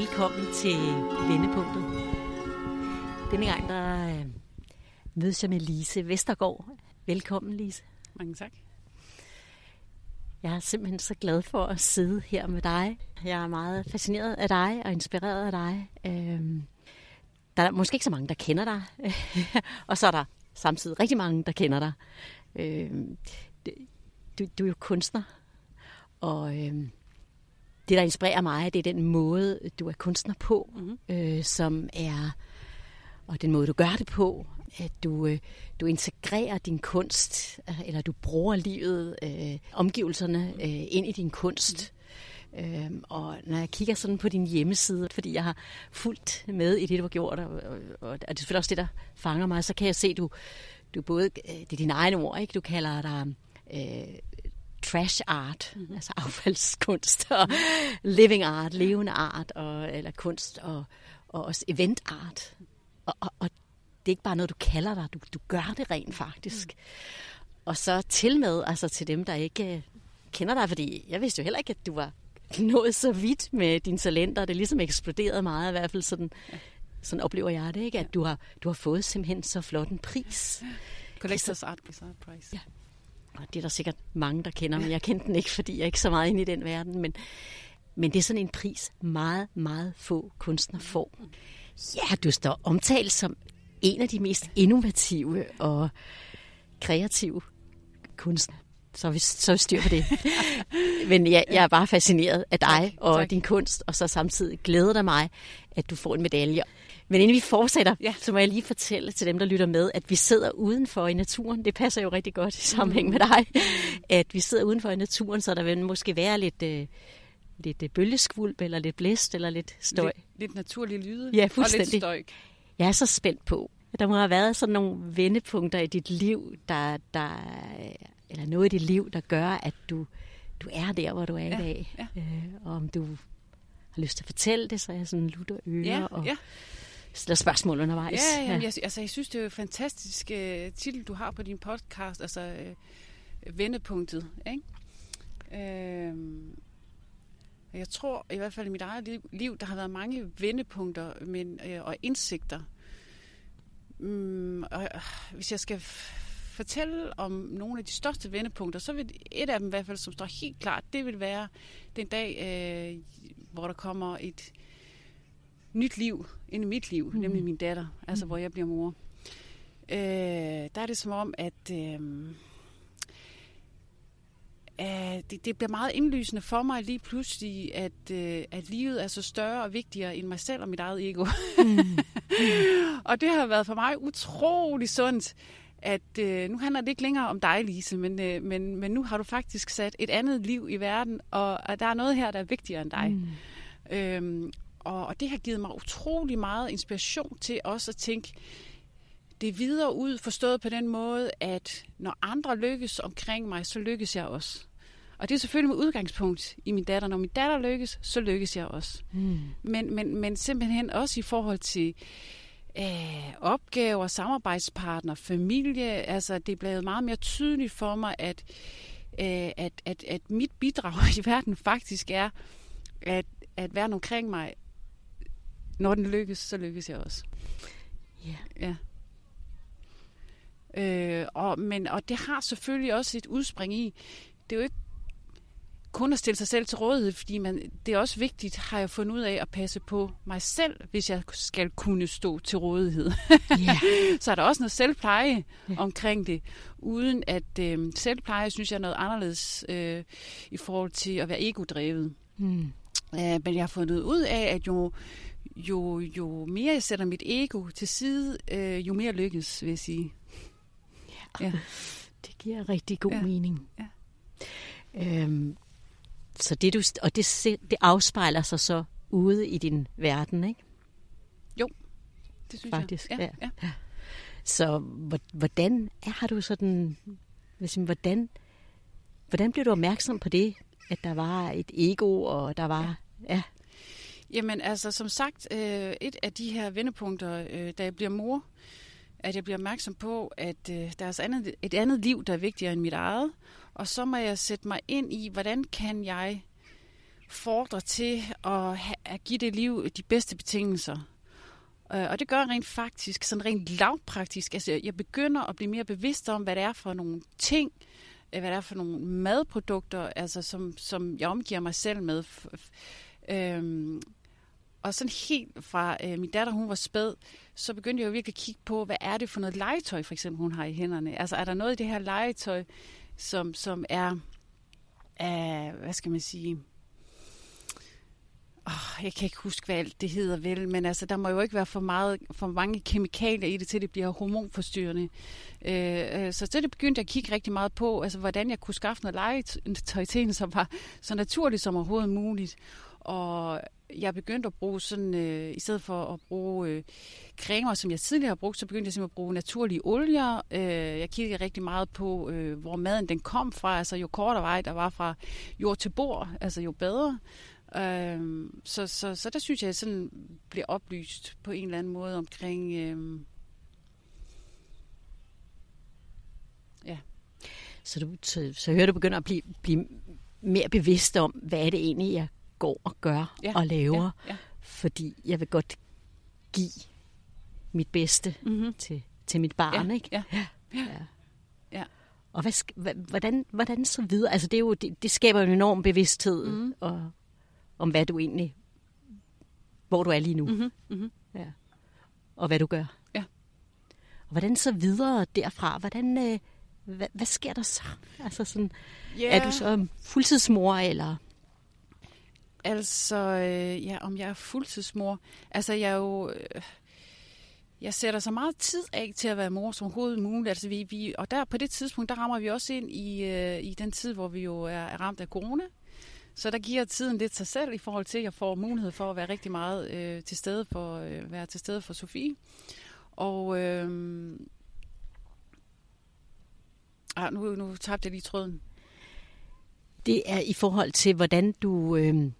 velkommen til Vendepunktet. Denne gang der øh, mødes jeg med Lise Vestergaard. Velkommen, Lise. Mange tak. Jeg er simpelthen så glad for at sidde her med dig. Jeg er meget fascineret af dig og inspireret af dig. Øhm, der er måske ikke så mange, der kender dig. og så er der samtidig rigtig mange, der kender dig. Øhm, du, du er jo kunstner. Og øhm, det, der inspirerer mig, det er den måde, du er kunstner på, mm-hmm. øh, som er, og den måde, du gør det på, at du, øh, du integrerer din kunst, øh, eller du bruger livet, øh, omgivelserne øh, ind i din kunst. Mm. Øhm, og når jeg kigger sådan på din hjemmeside, fordi jeg har fulgt med i det, du har gjort, og, og, og det er selvfølgelig også det, der fanger mig, så kan jeg se, du, du både, øh, det er dine egne ord, ikke? du kalder dig øh, trash art, mm-hmm. altså affaldskunst, og living art, levende art, og, eller kunst, og, og også event art. Og, og, og det er ikke bare noget, du kalder dig, du, du gør det rent faktisk. Mm. Og så til med, altså til dem, der ikke øh, kender dig, fordi jeg vidste jo heller ikke, at du var nået så vidt med dine talenter. Det er ligesom eksploderet meget, i hvert fald sådan, ja. sådan oplever jeg det, ikke? at du har, du har fået simpelthen så flot en pris. Collectors Art Prize. Ja. Og det er der sikkert mange, der kender, men jeg kendte den ikke, fordi jeg er ikke så meget inde i den verden. Men, men det er sådan en pris, meget, meget få kunstnere får. Ja, du står omtalt som en af de mest innovative og kreative kunstnere. Så vi, så vi styr på det. Men jeg, jeg er bare fascineret af dig tak, og tak. din kunst, og så samtidig glæder det mig, at du får en medalje. Men inden vi fortsætter, ja. så må jeg lige fortælle til dem, der lytter med, at vi sidder udenfor i naturen. Det passer jo rigtig godt i sammenhæng med dig. At vi sidder udenfor i naturen, så der vil måske være lidt... Øh, lidt øh, bølgeskvulp, eller lidt blæst, eller lidt støj. Lidt, lidt naturlig lyde, ja, fuldstændig. og lidt støj. Jeg er så spændt på. Der må have været sådan nogle vendepunkter i dit liv, der, der, eller noget i dit liv, der gør, at du, du er der, hvor du er ja, i dag. Ja. Øh, og om du har lyst til at fortælle det, så er jeg sådan lutter ører ja, og ja. Stiller spørgsmål undervejs. Ja, jamen, ja. Jeg, altså, jeg synes, det er jo en fantastisk uh, titel, du har på din podcast, altså uh, Vendepunktet. Ikke? Uh, jeg tror i hvert fald i mit eget liv, der har været mange vendepunkter men, øh, og indsigter. Mm, og, øh, hvis jeg skal fortælle om nogle af de største vendepunkter, så vil et af dem i hvert fald, som står helt klart, det vil være den dag, øh, hvor der kommer et nyt liv ind i mit liv, mm. nemlig min datter, altså mm. hvor jeg bliver mor. Øh, der er det som om, at... Øh, Uh, det, det bliver meget indlysende for mig lige pludselig, at, uh, at livet er så større og vigtigere end mig selv og mit eget ego. Mm. og det har været for mig utrolig sundt, at uh, nu handler det ikke længere om dig, Lise, men, uh, men, men nu har du faktisk sat et andet liv i verden, og, og der er noget her, der er vigtigere end dig. Mm. Øhm, og, og det har givet mig utrolig meget inspiration til også at tænke, det videre ud, forstået på den måde, at når andre lykkes omkring mig, så lykkes jeg også. Og det er selvfølgelig med udgangspunkt i min datter. Når min datter lykkes, så lykkes jeg også. Mm. Men, men, men simpelthen også i forhold til øh, opgaver, samarbejdspartner, familie. Altså, det er blevet meget mere tydeligt for mig, at, øh, at, at, at mit bidrag i verden faktisk er, at, at være omkring mig, når den lykkes, så lykkes jeg også. Yeah. Ja. Øh, og, men, og det har selvfølgelig også et udspring i, det er jo ikke kun at stille sig selv til rådighed, fordi man, det er også vigtigt, har jeg fundet ud af, at passe på mig selv, hvis jeg skal kunne stå til rådighed. Yeah. så er der også noget selvpleje yeah. omkring det, uden at øh, selvpleje, synes jeg, er noget anderledes øh, i forhold til at være egodrevet. Mm. Øh, men jeg har fundet ud af, at jo, jo, jo mere jeg sætter mit ego til side, øh, jo mere lykkes, vil jeg sige. Ja. Det giver rigtig god ja. mening. Ja. Øhm, så det du, og det, det afspejler sig så ude i din verden, ikke? Jo, det synes Faktisk, jeg. Ja, ja. ja. Så hvordan har du sådan, hvordan, hvordan blev du opmærksom på det, at der var et ego, og der var, ja. ja. Jamen altså, som sagt, øh, et af de her vendepunkter, øh, da jeg bliver mor, at jeg bliver opmærksom på, at øh, der er altså andet, et andet liv, der er vigtigere end mit eget. Og så må jeg sætte mig ind i, hvordan kan jeg fordrer til at, ha- at give det liv de bedste betingelser. Øh, Og det gør jeg rent faktisk, sådan rent lavpraktisk. Altså, jeg begynder at blive mere bevidst om, hvad det er for nogle ting, øh, hvad det er for nogle madprodukter, altså, som, som jeg omgiver mig selv med. Øhm, og sådan helt fra øh, min datter, hun var spæd, så begyndte jeg jo virkelig at kigge på, hvad er det for noget legetøj, for eksempel, hun har i hænderne. Altså, er der noget i det her legetøj, som, som er, er, hvad skal man sige, Oh, jeg kan ikke huske, hvad alt det hedder vel, men altså, der må jo ikke være for, meget, for mange kemikalier i det, til det bliver hormonforstyrrende. Øh, øh så så det begyndte jeg at kigge rigtig meget på, altså hvordan jeg kunne skaffe noget legetøj til hende, som var så naturligt som overhovedet muligt. Og jeg begyndte at bruge sådan, øh, i stedet for at bruge øh, cremer, som jeg tidligere har brugt, så begyndte jeg simpelthen at bruge naturlige olier. Øh, jeg kiggede rigtig meget på, øh, hvor maden den kom fra. Altså jo kortere vej der var fra jord til bord, altså jo bedre. Øh, så, så, så der synes jeg, jeg sådan blev oplyst på en eller anden måde omkring... Øhm, Så, du, så, så hører du begynder at blive, blive mere bevidst om, hvad er det egentlig, jeg går og gør Ja, og laver. ja, ja. Fordi jeg vil godt give mit bedste mm-hmm. til, til mit barn, ja, ikke? Ja. Ja. Ja. Og hvad, hvordan, hvordan så videre? Altså det, er jo, det, det skaber jo en enorm bevidsthed mm. og, om, hvad du egentlig, hvor du er lige nu, mm. Mm-hmm. Mm-hmm. ja. og hvad du gør. Ja. Og hvordan så videre derfra? Hvordan, øh, hvad, hvad sker der så? Altså sådan, Yeah. Er du så fuldtidsmor, eller? Altså, øh, ja, om jeg er fuldtidsmor. Altså, jeg er jo... Øh, jeg sætter så meget tid af til at være mor som overhovedet muligt. Altså, vi, vi, og der på det tidspunkt, der rammer vi også ind i, øh, i den tid, hvor vi jo er, er ramt af corona. Så der giver tiden lidt sig selv i forhold til, at jeg får mulighed for at være rigtig meget øh, til stede for øh, være til stede for Sofie. Og øh, ah, nu, nu tabte jeg lige tråden. Det er i forhold til, hvordan du, øh,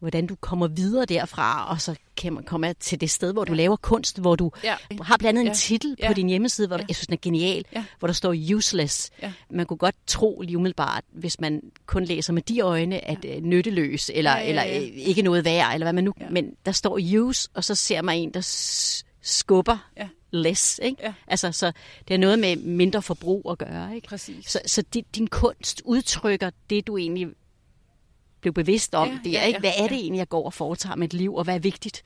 hvordan du kommer videre derfra, og så kan man komme til det sted, hvor du Ja. laver kunst, hvor du Ja. har blandt andet en Ja. titel Ja. på din hjemmeside, hvor Ja. jeg synes, den er genial, Ja. hvor der står useless. Ja. Man kunne godt tro lige umiddelbart, hvis man kun læser med de øjne, at ja. nytteløs, eller, Ja, ja, ja. eller øh, ikke noget værd, eller hvad man nu... Ja. Men der står use, og så ser man en, der skubber Ja. less, ikke? Ja. Altså, så det er noget med mindre forbrug at gøre, ikke? Præcis. Så, så din, din kunst udtrykker det, du egentlig blev bevidst om. Ja, det er ja, ikke, ja, hvad er ja. det egentlig, jeg går og foretager et liv, og hvad er vigtigt?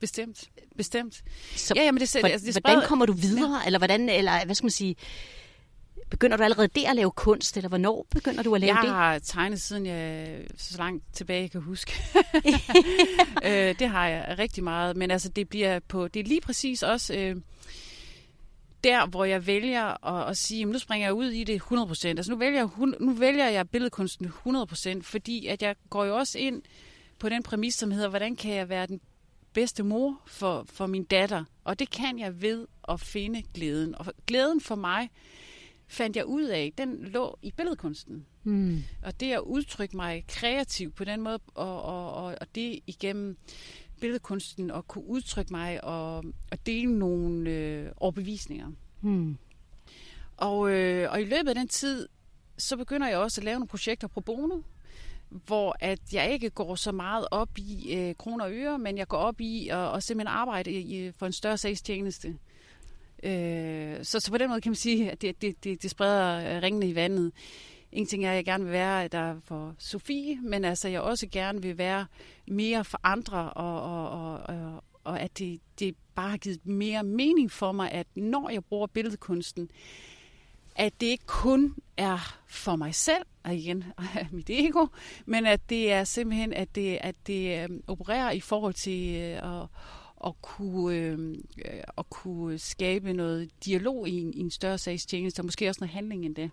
Bestemt. Bestemt. Så, Ja, jamen det, hvor, altså, det hvordan spreder- kommer du videre? Ja. Eller hvordan, eller hvad skal man sige, begynder du allerede der at lave kunst, eller hvornår begynder du at lave jeg det? har tegnet siden jeg så langt tilbage jeg kan huske. øh, det har jeg rigtig meget, men altså det bliver på det er lige præcis også øh, der hvor jeg vælger at, at sige, jamen, nu springer jeg ud i det 100%. Altså nu vælger jeg nu vælger jeg billedkunsten 100%, fordi at jeg går jo også ind på den præmis som hedder, hvordan kan jeg være den bedste mor for, for min datter? Og det kan jeg ved at finde glæden. Og glæden for mig fandt jeg ud af, den lå i billedkunsten. Hmm. Og det at udtrykke mig kreativt på den måde, og, og, og, og det igennem billedkunsten, at kunne udtrykke mig og, og dele nogle øh, overbevisninger. Hmm. Og, øh, og i løbet af den tid, så begynder jeg også at lave nogle projekter pro bono, hvor at jeg ikke går så meget op i øh, kroner og øre, men jeg går op i at, at simpelthen arbejde i, for en større sagstjeneste. Øh, så, så på den måde kan man sige, at det, det, det, det spreder øh, ringene i vandet. En ting er, at jeg gerne vil være der for Sofie, men altså jeg også gerne vil være mere for andre, og, og, og, og, og at det, det bare har givet mere mening for mig, at når jeg bruger billedkunsten, at det ikke kun er for mig selv, og igen mit ego, men at det er simpelthen, at det, at det øh, opererer i forhold til øh, at, at, kunne, øhm, øh, at kunne skabe noget dialog i en, i en større sagstjeneste, og måske også noget handling end det.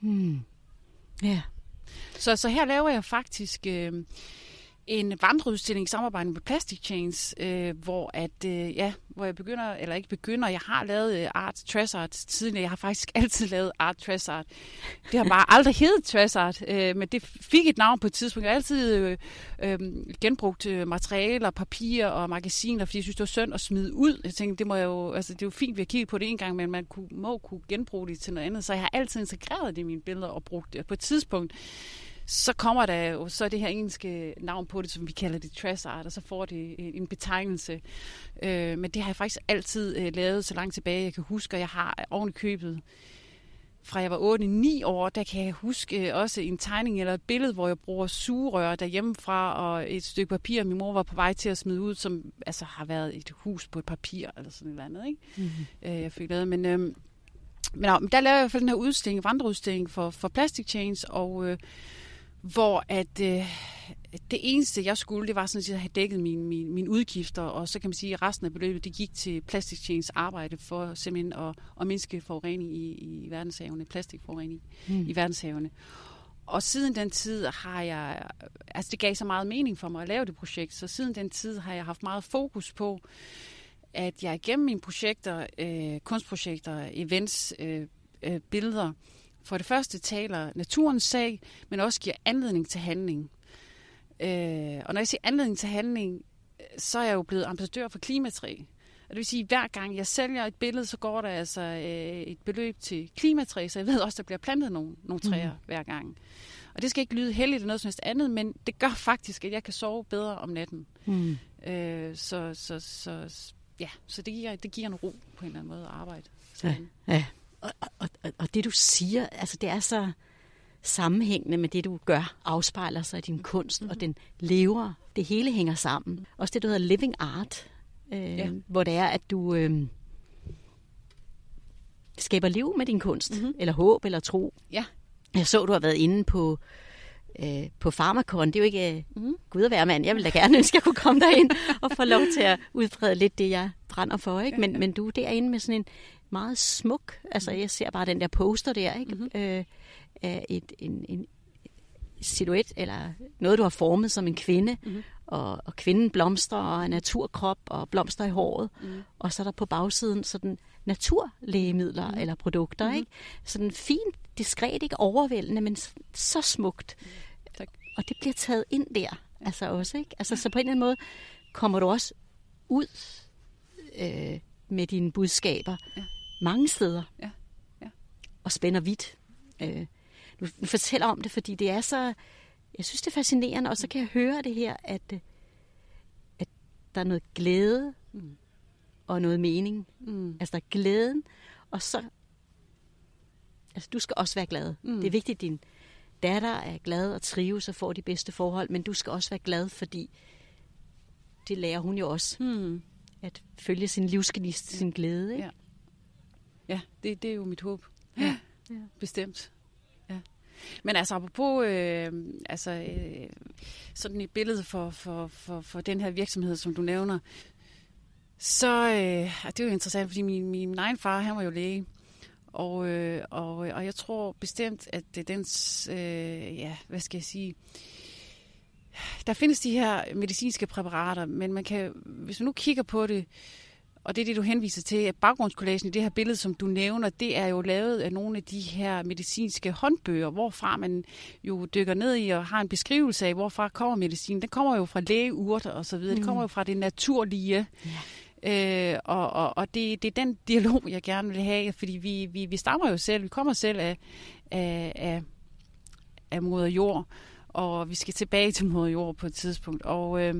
Hmm. Ja. Så, så her laver jeg faktisk øh, en vandreudstilling i samarbejde med Plastic Chains, øh, hvor at øh, ja, hvor jeg begynder eller ikke begynder, jeg har lavet øh, art trash art tidligere. Jeg har faktisk altid lavet art trash art. Det har bare aldrig heddet trash art, øh, men det fik et navn på et tidspunkt. Jeg har altid øh, øh, genbrugt øh, materialer, papir og magasiner, fordi jeg synes det var synd at smide ud. Jeg tænkte, det må jeg jo, altså det er jo fint, vi har kigget på det en gang, men man kunne, må kunne genbruge det til noget andet. Så jeg har altid integreret det i mine billeder og brugt det. På et tidspunkt så kommer der jo så det her engelske navn på det, som vi kalder det trash art, og så får det en betegnelse. Øh, men det har jeg faktisk altid øh, lavet så langt tilbage, jeg kan huske, og jeg har oven købet fra jeg var 8-9 år, der kan jeg huske øh, også en tegning eller et billede, hvor jeg bruger sugerør derhjemmefra, og et stykke papir, min mor var på vej til at smide ud, som altså har været et hus på et papir, eller sådan et eller andet, ikke? Mm-hmm. jeg fik lavet. Men, øh, men, men der lavede jeg i hvert fald den her udstilling, vandreudstilling for, for Plastic Change, og øh, hvor at øh, det eneste, jeg skulle, det var sådan set at have dækket mine, mine, mine udgifter, og så kan man sige, at resten af beløbet, det gik til Plastic Change arbejde for simpelthen at, at mindske forurening i, i verdenshavene, plastikforurening mm. i verdenshavene. Og siden den tid har jeg, altså det gav så meget mening for mig at lave det projekt, så siden den tid har jeg haft meget fokus på, at jeg gennem mine projekter, øh, kunstprojekter, events, øh, øh, billeder, for det første taler naturens sag, men også giver anledning til handling. Øh, og når jeg siger anledning til handling, så er jeg jo blevet ambassadør for klimatræ. Og det vil sige, at hver gang jeg sælger et billede, så går der altså øh, et beløb til klimatræ, så jeg ved også, at der bliver plantet nogle, nogle træer mm. hver gang. Og det skal ikke lyde heldigt eller noget som helst andet, men det gør faktisk, at jeg kan sove bedre om natten. Mm. Øh, så, så, så, ja, så det giver, det giver en ro på en eller anden måde at arbejde. Ja, ja. Og, og, og, og det du siger, altså det er så sammenhængende med det, du gør, afspejler sig i din kunst, mm-hmm. og den lever. Det hele hænger sammen. Også det, du hedder living art, øh, ja. hvor det er, at du øh, skaber liv med din kunst, mm-hmm. eller håb, eller tro. Ja. Jeg så, du har været inde på øh, på Pharmacon. Det er jo ikke mm. Gud at være mand. Jeg vil da gerne ønske, at jeg kunne komme derind og få lov til at udbrede lidt det, jeg brænder for. Ikke? Men, men du er derinde med sådan en meget smuk, altså mhm. jeg ser bare den der poster der, ikke? Mm-hmm. Øh, af et, en, en silhuet, eller noget, du har formet som en kvinde, mm-hmm. og, og kvinden blomstrer, og en naturkrop, og blomster i håret, mm-hmm. og så er der på bagsiden sådan naturlægemidler mm-hmm. eller produkter, mm-hmm. ikke? Sådan fint, diskret, ikke overvældende, men så smukt. Mm, tak. Og det bliver taget ind der, altså også, ikke? Altså, så på en eller anden måde kommer du også ud øh, med dine budskaber ja. Mange steder. Ja. Ja. Og spænder vidt. Øh, du fortæller om det, fordi det er så... Jeg synes, det er fascinerende, og så kan jeg høre det her, at, øh, at der er noget glæde mm. og noget mening. Mm. Altså, der er glæden, og så... Altså, du skal også være glad. Mm. Det er vigtigt, at din datter er glad og trives og får de bedste forhold, men du skal også være glad, fordi det lærer hun jo også. Mm. At følge sin livsgnist, ja. sin glæde. Ikke? Ja, ja det, det er jo mit håb. Ja. ja. Bestemt. Men altså apropos øh, altså, øh, sådan et billede for, for, for, for den her virksomhed, som du nævner, så øh, det er jo interessant, fordi min, min egen far, han var jo læge. Og, øh, og, og jeg tror bestemt, at det dens, øh, ja, hvad skal jeg sige, der findes de her medicinske præparater, men man kan, hvis man nu kigger på det, og det er det, du henviser til, at baggrundskollagen i det her billede, som du nævner, det er jo lavet af nogle af de her medicinske håndbøger, hvorfra man jo dykker ned i og har en beskrivelse af, hvorfra kommer medicin. Den kommer jo fra lægeurter og så videre. Mm. Det kommer jo fra det naturlige. Ja. Øh, og og, og det, det er den dialog, jeg gerne vil have, fordi vi, vi, vi stammer jo selv, vi kommer selv af, af, af, af moder jord, og vi skal tilbage til moder jord på et tidspunkt. Og øh,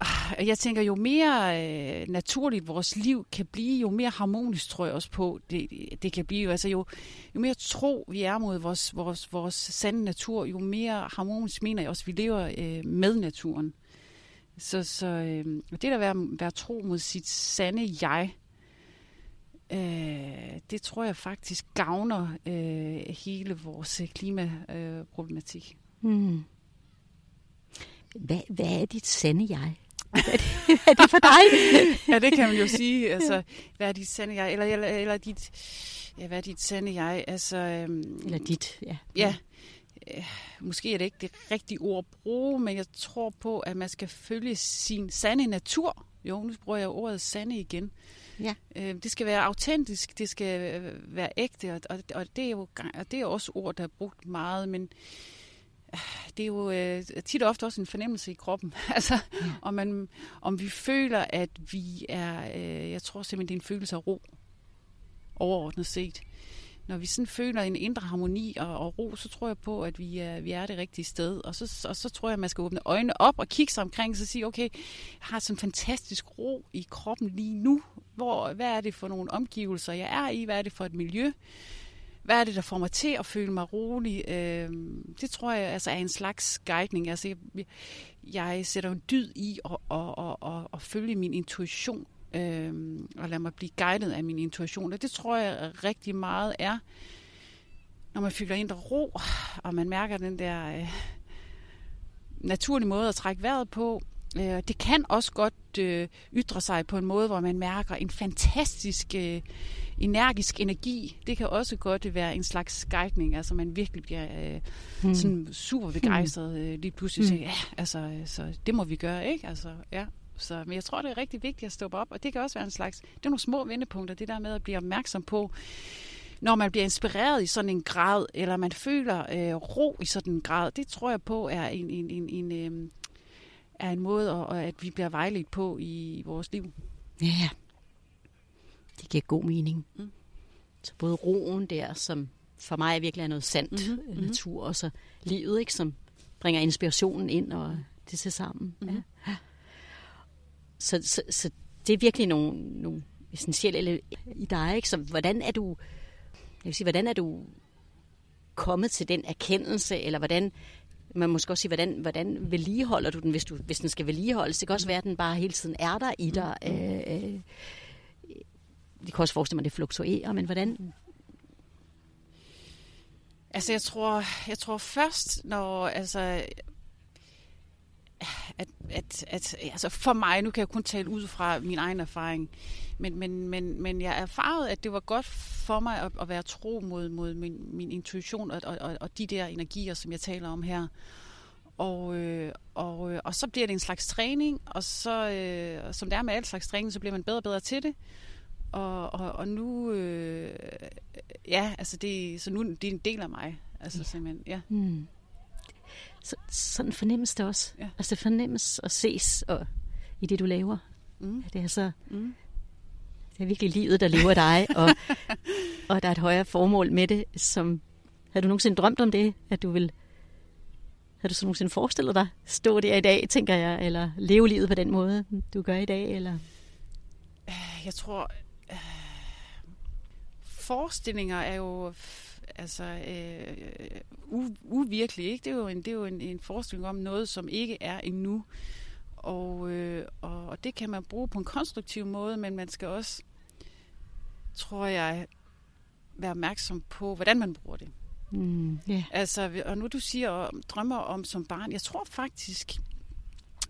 Ah, jeg tænker, jo mere øh, naturligt vores liv kan blive, jo mere harmonisk tror jeg også på, det, det kan blive. Altså jo, jo mere tro vi er mod vores, vores, vores sande natur, jo mere harmonisk mener jeg også, vi lever øh, med naturen. Så, så øh, det der være, være tro mod sit sande jeg, øh, det tror jeg faktisk gavner øh, hele vores øh, klimaproblematik. Øh, mm. Hvad, hvad er dit sande jeg? er, det, er det for dig? ja, det kan man jo sige. Altså, hvad er dit sande jeg? Eller, eller, eller dit... Ja, hvad er dit sande jeg? Altså, øhm, eller dit, ja. Ja. Øh, måske er det ikke det rigtige ord at bruge, men jeg tror på, at man skal følge sin sande natur. Jo, nu bruger jeg ordet sande igen. Ja. Øh, det skal være autentisk, det skal være ægte, og, og, og det er jo og det er også ord, der er brugt meget, men det er jo øh, tit og ofte også en fornemmelse i kroppen. altså, ja. om, man, om vi føler, at vi er, øh, jeg tror simpelthen, det er en følelse af ro, overordnet set. når vi sådan føler en indre harmoni og, og ro, så tror jeg på, at vi er, vi er det rigtige sted. Og så, og så tror jeg, at man skal åbne øjnene op og kigge sig omkring, og så sige, okay, jeg har sådan en fantastisk ro i kroppen lige nu. Hvor, hvad er det for nogle omgivelser, jeg er i? Hvad er det for et miljø? Hvad er det, der får mig til at føle mig rolig? Øh, det tror jeg altså er en slags guidning. Altså, jeg, jeg sætter en dyd i at, at, at, at, at følge min intuition øh, og lade mig blive guidet af min intuition. Og det tror jeg rigtig meget er, når man føler indre ro, og man mærker den der øh, naturlige måde at trække vejret på. Øh, det kan også godt øh, ytre sig på en måde, hvor man mærker en fantastisk øh, energisk energi. Det kan også godt være en slags guidning, altså man virkelig bliver øh, hmm. sådan super begejstret øh, lige pludselig. Hmm. Siger, ja, altså, så det må vi gøre, ikke? Altså, ja. Så, men jeg tror, det er rigtig vigtigt at stoppe op, og det kan også være en slags, det er nogle små vendepunkter, det der med at blive opmærksom på, når man bliver inspireret i sådan en grad, eller man føler øh, ro i sådan en grad, det tror jeg på er en, en, en, en, øh, er en måde, at, at vi bliver vejledt på i vores liv. Ja, det giver god mening. Mm. Så både roen der, som for mig virkelig er noget sandt mm-hmm. natur, og så livet, ikke, som bringer inspirationen ind og det til sammen. Mm-hmm. Ja. Så, så, så det er virkelig nogle, nogle essentielle i dig. Ikke? Så hvordan er du, jeg vil sige, hvordan er du kommet til den erkendelse, eller hvordan, man måske også sige, hvordan, hvordan vedligeholder du den, hvis, du, hvis den skal vedligeholdes? Det kan også være, at den bare hele tiden er der i dig. Mm. Øh, øh, det kan også forestille mig, at det fluktuerer, men hvordan? Altså, jeg tror, jeg tror først, når, altså, at, at, at altså for mig, nu kan jeg kun tale ud fra min egen erfaring, men, men, men, men jeg erfarede, at det var godt for mig at, at være tro mod, mod min, min intuition og, og, og de der energier, som jeg taler om her. Og, øh, og, øh, og så bliver det en slags træning, og så, øh, som det er med al slags træning, så bliver man bedre og bedre til det. Og, og, og nu, øh, ja, altså det, så nu det er en del af mig. Altså ja. simpelthen, ja. Mm så, sådan fornemmes det også. Ja. Altså det fornemmes og ses og, i det, du laver. Mm. Det er så... Mm. Det er virkelig livet, der lever dig, og, og der er et højere formål med det, som... Har du nogensinde drømt om det, at du vil... Har du så nogensinde forestillet dig stå der i dag, tænker jeg, eller leve livet på den måde, du gør i dag, eller... Jeg tror... Øh, forestillinger er jo altså øh, u, uvirkelig. Ikke? Det er jo, en, det er jo en, en forestilling om noget, som ikke er endnu. Og, øh, og, og det kan man bruge på en konstruktiv måde, men man skal også, tror jeg, være opmærksom på, hvordan man bruger det. Mm, yeah. Altså, og nu du siger og drømmer om som barn, jeg tror faktisk,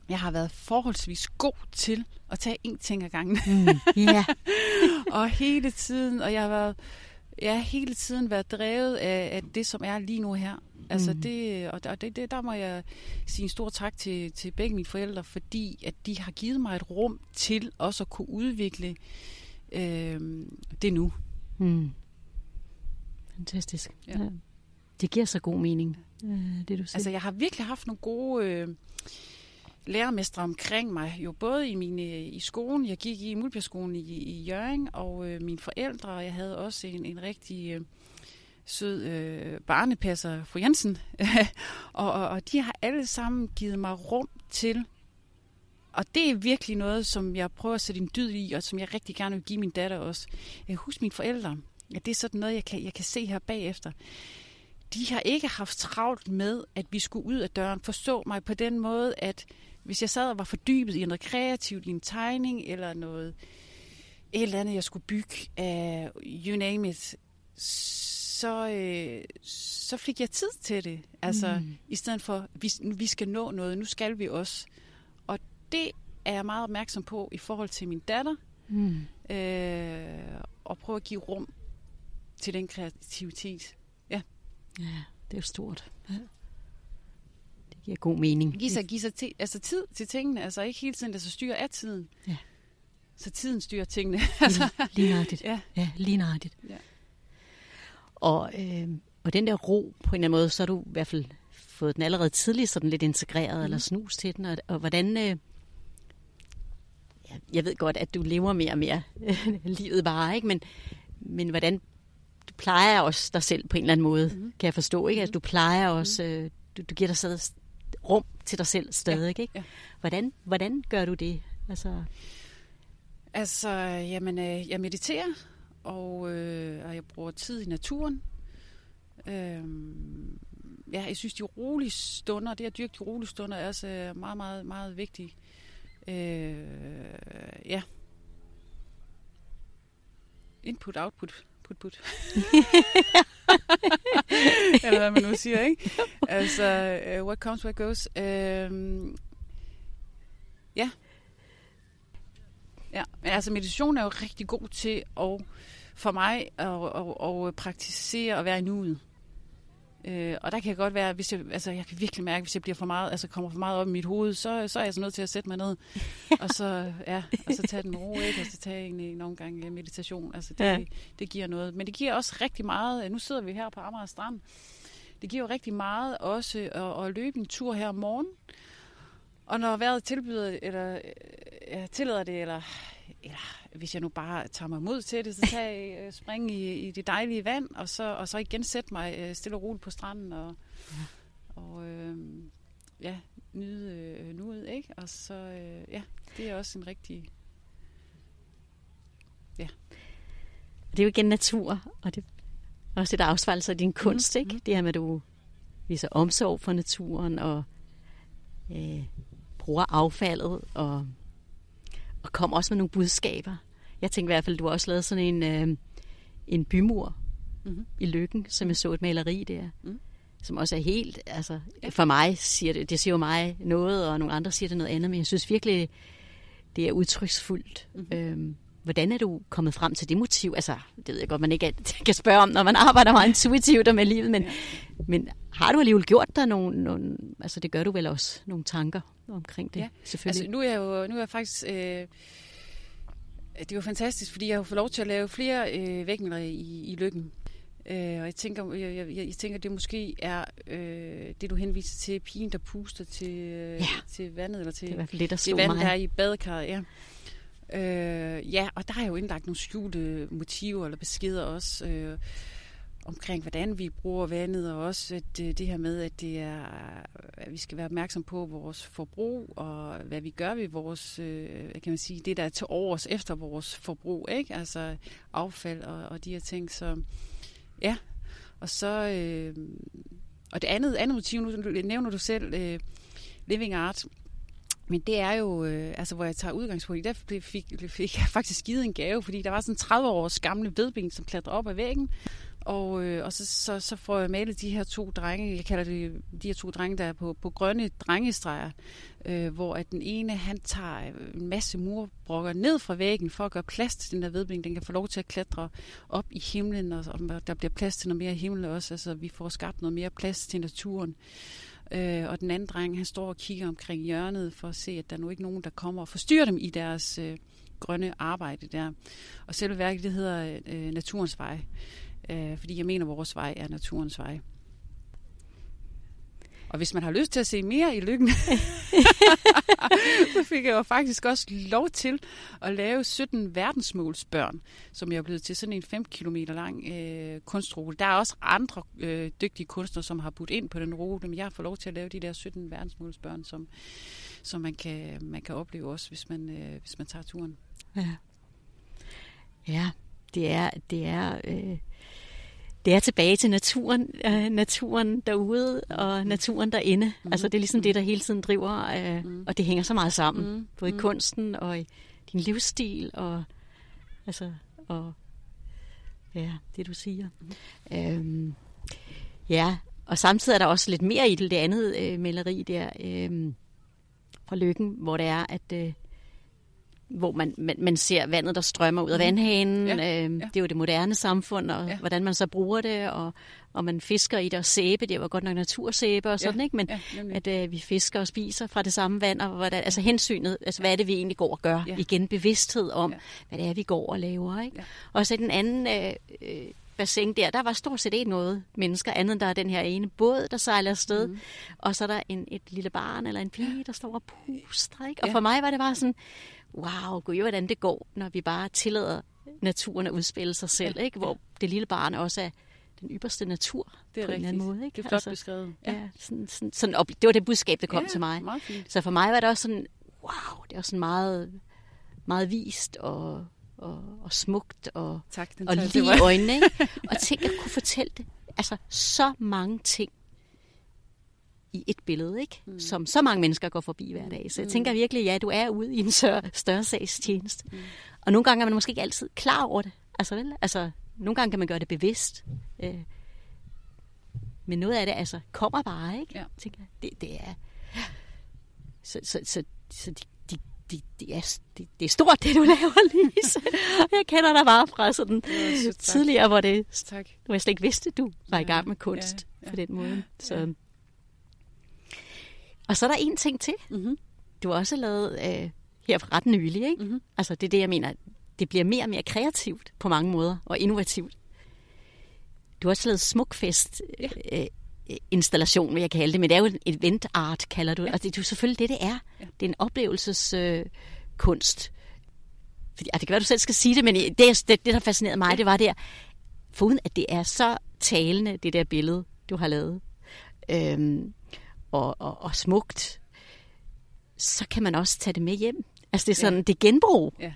jeg har været forholdsvis god til at tage én ting ad gangen. Mm, yeah. og hele tiden, og jeg har været jeg har hele tiden været drevet af, af det, som er lige nu her. Altså mm. det, og det, det, der må jeg sige en stor tak til, til begge mine forældre, fordi at de har givet mig et rum til også at kunne udvikle øh, det nu. Mm. Fantastisk. Ja. Ja. Det giver så god mening, øh, det du siger. Altså jeg har virkelig haft nogle gode... Øh, lærermestre omkring mig, jo både i, mine, i skolen, jeg gik i Mulbjergskolen i, i Jøring, og øh, mine forældre, og jeg havde også en, en rigtig øh, sød øh, barnepasser, fru Jensen, og, og, og de har alle sammen givet mig rum til, og det er virkelig noget, som jeg prøver at sætte en dyd i, og som jeg rigtig gerne vil give min datter også. Jeg husker mine forældre, at det er sådan noget, jeg kan, jeg kan se her bagefter de har ikke haft travlt med, at vi skulle ud af døren. Forstå mig på den måde, at hvis jeg sad og var fordybet i noget kreativt, i en tegning eller noget, et eller andet, jeg skulle bygge uh, you name it, så, øh, så fik jeg tid til det. Altså, mm. i stedet for, vi, vi skal nå noget, nu skal vi også. Og det er jeg meget opmærksom på i forhold til min datter. Mm. Øh, og prøve at give rum til den kreativitet. Ja. Ja, det er jo stort. Ja giver god mening. Giv sig, giv sig ti, altså tid til tingene, altså ikke hele tiden, altså styre af tiden. Ja. Så tiden styrer tingene. altså. Lige nøjagtigt. Ja. ja, lige nøjagtigt. Ja. Og, øh, og den der ro, på en eller anden måde, så har du i hvert fald fået den allerede tidligt sådan lidt integreret, mm. eller snus til den, og, og hvordan... Øh, jeg ved godt, at du lever mere og mere livet bare, ikke? Men, men hvordan plejer også dig selv på en eller anden måde, mm. kan jeg forstå, ikke? At du plejer også, øh, du, du giver dig selv rum til dig selv stadig, ja. ikke? Ja. Hvordan, hvordan gør du det? Altså, altså jamen, øh, jeg mediterer, og, øh, og jeg bruger tid i naturen. Øh, ja, jeg synes, de rolige stunder, det at dyrke de rolige stunder, er også meget, meget, meget vigtigt. Øh, ja. Input, output, put, put. Eller hvad man nu siger, ikke? Altså, uh, what comes, what goes. Uh, ja. Ja, men altså meditation er jo rigtig god til at, for mig at, at, at praktisere og være i nuet. Øh, og der kan jeg godt være, hvis jeg, altså jeg kan virkelig mærke, hvis jeg bliver for meget, altså kommer for meget op i mit hoved, så, så er jeg så nødt til at sætte mig ned, og så, ja, og så tage den ro, ikke? og så tage egentlig nogle gange meditation. Altså det, ja. det giver noget. Men det giver også rigtig meget, nu sidder vi her på Amager Strand, det giver jo rigtig meget også at, at løbe en tur her om morgenen, og når vejret tilbyder, eller ja, tillader det, eller eller hvis jeg nu bare tager mig mod til det, så tager jeg øh, spring i, i det dejlige vand, og så, og så igen sætte mig øh, stille og roligt på stranden, og, ja. og øh, ja, nyde øh, nuet, ikke? Og så, øh, ja, det er også en rigtig, ja. Det er jo igen natur, og det er også et afspejlelse af din kunst, mm, ikke? Mm. Det her med, at du viser omsorg for naturen, og øh, bruger affaldet, og og kom også med nogle budskaber. Jeg tænkte i hvert fald, du har også lavet sådan en, øh, en bymur mm-hmm. i Lykken, som jeg så et maleri der. Mm. Som også er helt, altså for mig siger det, det siger jo mig noget, og nogle andre siger det noget andet, men jeg synes virkelig, det er udtryksfuldt. Mm-hmm. Øhm, hvordan er du kommet frem til det motiv? Altså, det ved jeg godt, man ikke kan spørge om, når man arbejder meget intuitivt med livet, men, ja. men har du alligevel gjort dig nogle, nogle, altså det gør du vel også, nogle tanker omkring det, ja. selvfølgelig? Altså nu er jeg jo nu er jeg faktisk, øh, det jo fantastisk, fordi jeg har fået lov til at lave flere øh, vægninger i, i lykken. Øh, og jeg tænker, jeg, jeg, jeg tænker, det måske er øh, det, du henviser til, pigen, der puster til, øh, ja. til vandet, eller til det, er i hvert fald det, der det vand, mig. der er i badekarret. Ja. Øh, ja, og der er jo indlagt nogle skjulte motiver eller beskeder også. Øh, omkring, hvordan vi bruger vandet, og også at øh, det her med, at, det er, at vi skal være opmærksom på vores forbrug, og hvad vi gør ved vores, øh, kan man sige, det der er til overs efter vores forbrug, ikke? Altså affald og, og de her ting. Så ja, og så, øh, og det andet, andet motiv, nu nævner du selv, øh, Living Art, men det er jo, øh, altså hvor jeg tager udgangspunkt i, der fik, fik jeg faktisk givet en gave, fordi der var sådan 30 års gamle vedben, som klatrede op ad væggen, og, øh, og så, så, så får jeg malet de her to drenge, jeg kalder det de her to drenge, der er på, på grønne drengestreger, øh, hvor at den ene, han tager øh, en masse murbrokker ned fra væggen for at gøre plads til den der vedbling. Den kan få lov til at klatre op i himlen, og, og der bliver plads til noget mere himmel også. Altså vi får skabt noget mere plads til naturen. Øh, og den anden dreng, han står og kigger omkring hjørnet for at se, at der nu ikke nogen, der kommer og forstyrrer dem i deres øh, grønne arbejde der. Og selve værket, det hedder øh, Naturens Vej øh, fordi jeg mener, at vores vej er naturens vej. Og hvis man har lyst til at se mere i lykken, så fik jeg jo faktisk også lov til at lave 17 verdensmålsbørn, som jeg er blevet til sådan en 5 km lang øh, kunstrute. Der er også andre øh, dygtige kunstnere, som har budt ind på den rute, men jeg fået lov til at lave de der 17 verdensmålsbørn, som, som man, kan, man kan opleve også, hvis man, øh, hvis man tager turen. Ja, ja det er, det er øh det er tilbage til naturen, øh, naturen derude og mm. naturen derinde. Mm. Altså det er ligesom det, der hele tiden driver, øh, mm. og det hænger så meget sammen. Mm. Både i mm. kunsten og i din livsstil og altså og ja, det du siger. Mm. Øhm, ja, og samtidig er der også lidt mere i det, det andet øh, maleri der øh, fra Lykken, hvor det er, at øh, hvor man, man, man ser vandet, der strømmer ud af mm. vandhanen. Ja, øh, ja. Det er jo det moderne samfund, og ja. hvordan man så bruger det, og, og man fisker i det og sæbe. Det var godt nok natursæbe og sådan, ja, ikke? Men ja, at øh, vi fisker og spiser fra det samme vand, og hvordan, altså hensynet, altså hvad er det, vi egentlig går og gør? Ja. Igen bevidsthed om, ja. hvad det er, vi går og laver, ikke? Ja. Og så den anden... Øh, øh, bassin der, der var stort set ikke noget mennesker, andet end der er den her ene båd, der sejler afsted, mm. og så er der en, et lille barn eller en pige, der står og puster, ikke? Og ja. for mig var det bare sådan, wow, gud, hvordan det går, når vi bare tillader naturen at udspille sig selv, Ja, ikke? hvor ja. det lille barn også er den ypperste natur Det er på en eller anden rigtigt. måde. Ikke? Det er flot altså, beskrevet. Ja, ja sådan, sådan, sådan op, det var det budskab, der kom ja, til mig. Så for mig var det også sådan, wow, det var sådan meget, meget vist og, og, og smukt og, Tak, og lige i øjnene. Ikke? Og tænk at kunne fortælle det. Altså så mange ting i et billede, ikke? Mm. som så mange mennesker går forbi hver dag. Så jeg tænker virkelig, ja, du er ude i en større, større sags tjeneste. Mm. Og nogle gange er man måske ikke altid klar over det. Altså, vel? altså nogle gange kan man gøre det bevidst. Øh, men noget af det altså kommer bare, ikke? Ja. Tænker. Det, det er... Så, så, så, så de, de, de, de er, det, det er stort, det du laver, Lise. jeg kender dig bare fra sådan sagt. tidligere, hvor, det, Tak. hvor jeg slet ikke vidste, du var i Ja, gang med kunst ja, ja. på den måde. Så. Og så er der en ting til. Mm-hmm. Du har også lavet øh, her for ret nylig, ikke? Mhm. Altså det er det, jeg mener. Det bliver mere og mere kreativt på mange måder, og innovativt. Du har også lavet smukfest Ja. øh, øh, installation, vil jeg kalde det, men det er jo en event art, kalder du det. Ja. Og det er jo selvfølgelig det, det er. Ja. Det er en oplevelseskunst. Øh. Fordi, ah, det kan være, du selv skal sige det, men det, det, det der fascinerede mig, det var der, foruden at det er så talende, det der billede, du har lavet, øhm, og, og, og smukt, så kan man også tage det med hjem. Altså det er sådan, Ja. det er genbrug. Ja.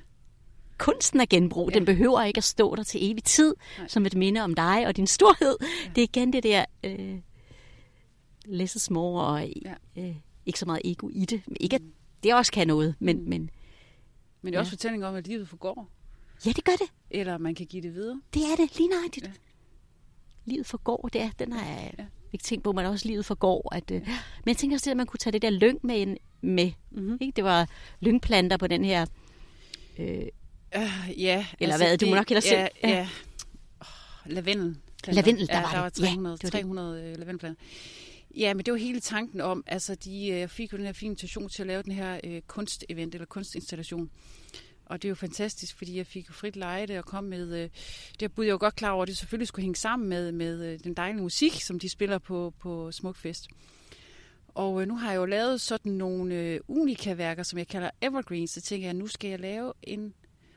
Kunsten er genbrug. Ja. Den behøver ikke at stå der til evig tid, Nej. Som et minde om dig og din storhed. Ja. Det er igen det der øh, less is more, og Ja. ja. øh, ikke så meget ego i det. Ikke at det også kan noget, men, Mm. men Men det er også Ja. fortælling om, at livet forgår. ja, det gør det. Eller man kan give det videre. Det er det, lige nøjagtigt. Ja. Ja. Livet forgår, det er, den har jeg Ja. Ikke tænkt på, men også livet forgår. At, øh, men jeg tænker også, det, at man kunne tage det der lyng med, ind- med Mm-hmm. ikke? Det var lyngplanter på den her... Øh, Uh, ja. Eller hvad? Du må nok hellere ja, selv- Ja. ja. Oh, lavendel. Lavendel, der ja, var der var det. Ja, 300, det var det. 300 øh, lavendelplanter. Ja, men det var hele tanken om, altså de øh, fik jo den her fine invitation til at lave den her øh, kunstevent eller kunstinstallation. Og det er jo fantastisk, fordi jeg fik jo frit lejde og kom med, øh, det bud jeg jo godt klar over, at det selvfølgelig skulle hænge sammen med, med øh, den dejlige musik, som de spiller på, på Smukfest. Og øh, nu har jeg jo lavet sådan nogle øh, unika-værker, som jeg kalder evergreens. Så tænker jeg, nu skal jeg lave en...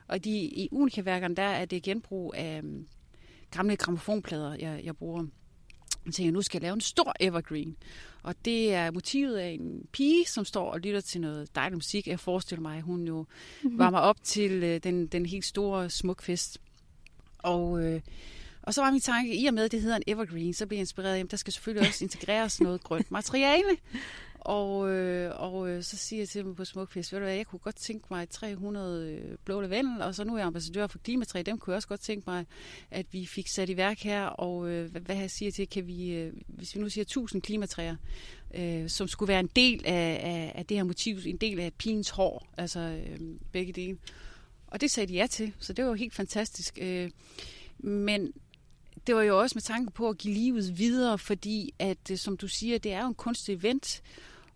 Og de, i unika-værkerne, der er det genbrug af mm, gamle gramofonplader, jeg, jeg bruger. Jeg tænker, nu skal jeg lave en stor evergreen. Og det er motivet af en pige, som står og lytter til noget dejlig musik. Jeg forestiller mig, at hun jo varmer op til øh, den, den helt store smukfest. Og, øh, og så var min tanke, i og med, at det hedder en evergreen, så blev jeg inspireret, jamen der skal selvfølgelig også integreres noget grønt materiale. Og, øh, og øh, så siger jeg til dem på Smukfest, ved du hvad, jeg kunne godt tænke mig 300 øh, blå lavendel, og så nu er jeg ambassadør for klimatræ, dem kunne jeg også godt tænke mig, at vi fik sat i værk her, og øh, hvad, hvad jeg siger til, kan vi, øh, hvis vi nu siger 1000 klimatræer, øh, som skulle være en del af, af, af det her motiv, en del af pigens hår, altså øh, begge dele. Og det sagde de ja til, så det var jo helt fantastisk. Øh, men det var jo også med tanke på at give livet videre, fordi at, øh, som du siger, det er jo en kunstig event,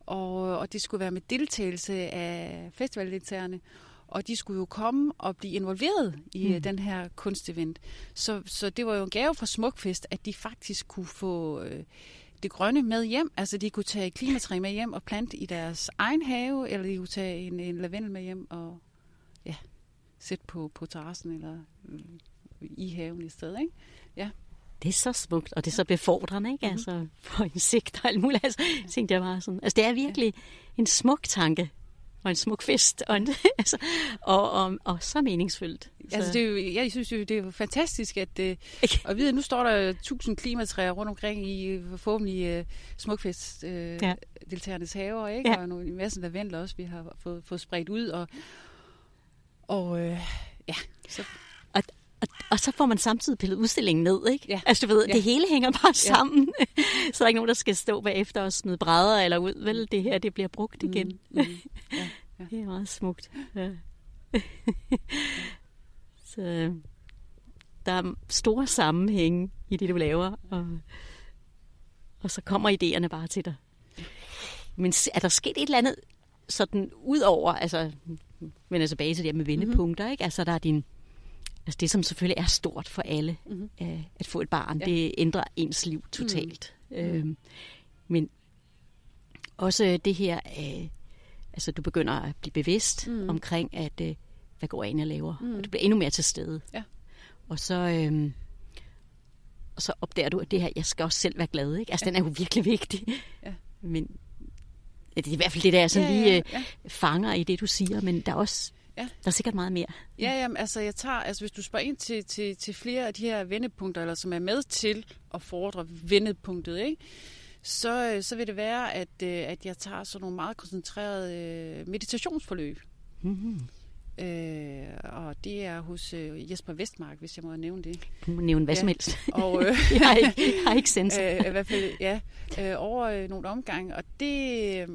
og, og det skulle være med deltagelse af festivaldeltagerne, og de skulle jo komme og blive involveret i mm. Mm. den her kunstevent. Så, så det var jo en gave fra Smukfest, at de faktisk kunne få øh, det grønne med hjem. Altså de kunne tage klimatræ med hjem og plante i deres egen have, eller de kunne tage en, en lavendel med hjem og ja, sætte på, på terrassen eller øh, i haven i stedet. Ikke? Det er så smukt, og det er så befordrende, ikke? Mhm. Mm-hmm. Altså, for insekter og alt muligt. Altså, tænkte jeg bare sådan. Altså, det er virkelig en smuk tanke, og en smuk fest, og, en, altså, og, og, og så meningsfyldt. Altså, det er jo, jeg synes jo, det er jo fantastisk, at, øh, at vide, at nu står der 1000 klimatræer rundt omkring i øh, forhåbentlig øh, smukfest øh, ja. Haver, ikke? Ja. og nogle, en masse lavendler også, vi har fået, fået spredt ud. Og, og øh, ja, så, Og, og så får man samtidig pillet udstillingen ned, ikke? Ja. Altså, du ved, Ja. det hele hænger bare sammen. så er der ikke nogen, der skal stå bagefter og smide brædder eller ud. Vel, det her, det bliver brugt igen. Mm, mm, ja. Det er meget smukt. Ja. så øh, der er store sammenhænge i det, du laver, og, og så kommer idéerne bare til dig. Men er der sket et eller andet sådan ud over, altså, vender tilbage til det her med vendepunkter, mm-hmm. ikke? Altså, der er din, altså det, som selvfølgelig er stort for alle, Mhm. øh, at få et barn, Ja. det ændrer ens liv totalt. Mm. Øhm, men også det her, øh, altså du begynder at blive bevidst Mm. omkring, at øh, hvad går ind og laver? Mm. Og du bliver endnu mere til stede. Ja. Og så, øhm, og så opdager du, at det her, jeg skal også selv være glad. Ikke? Altså, ja. den er jo virkelig vigtig. Ja. Men ja, det er i hvert fald det, der jeg sådan Ja, lige ja, øh, fanger i det, du siger. Men der er også Ja. der er sikkert meget mere. Ja, jamen, altså jeg tager, altså hvis du spørger ind til, til, til flere af de her vendepunkter, eller som er med til at fordre vendepunktet, ikke? Så, øh, så vil det være, at, øh, at jeg tager sådan nogle meget koncentrerede øh, meditationsforløb. Mm-hmm. Øh, og det er hos øh, Jesper Vestmark, hvis jeg må nævne det. Du må nævne hvad Ja. som helst. Og, øh, jeg har ikke, jeg har ikke sensor. øh, i hvert fald, ja, øh, over øh, nogle omgange. Og det,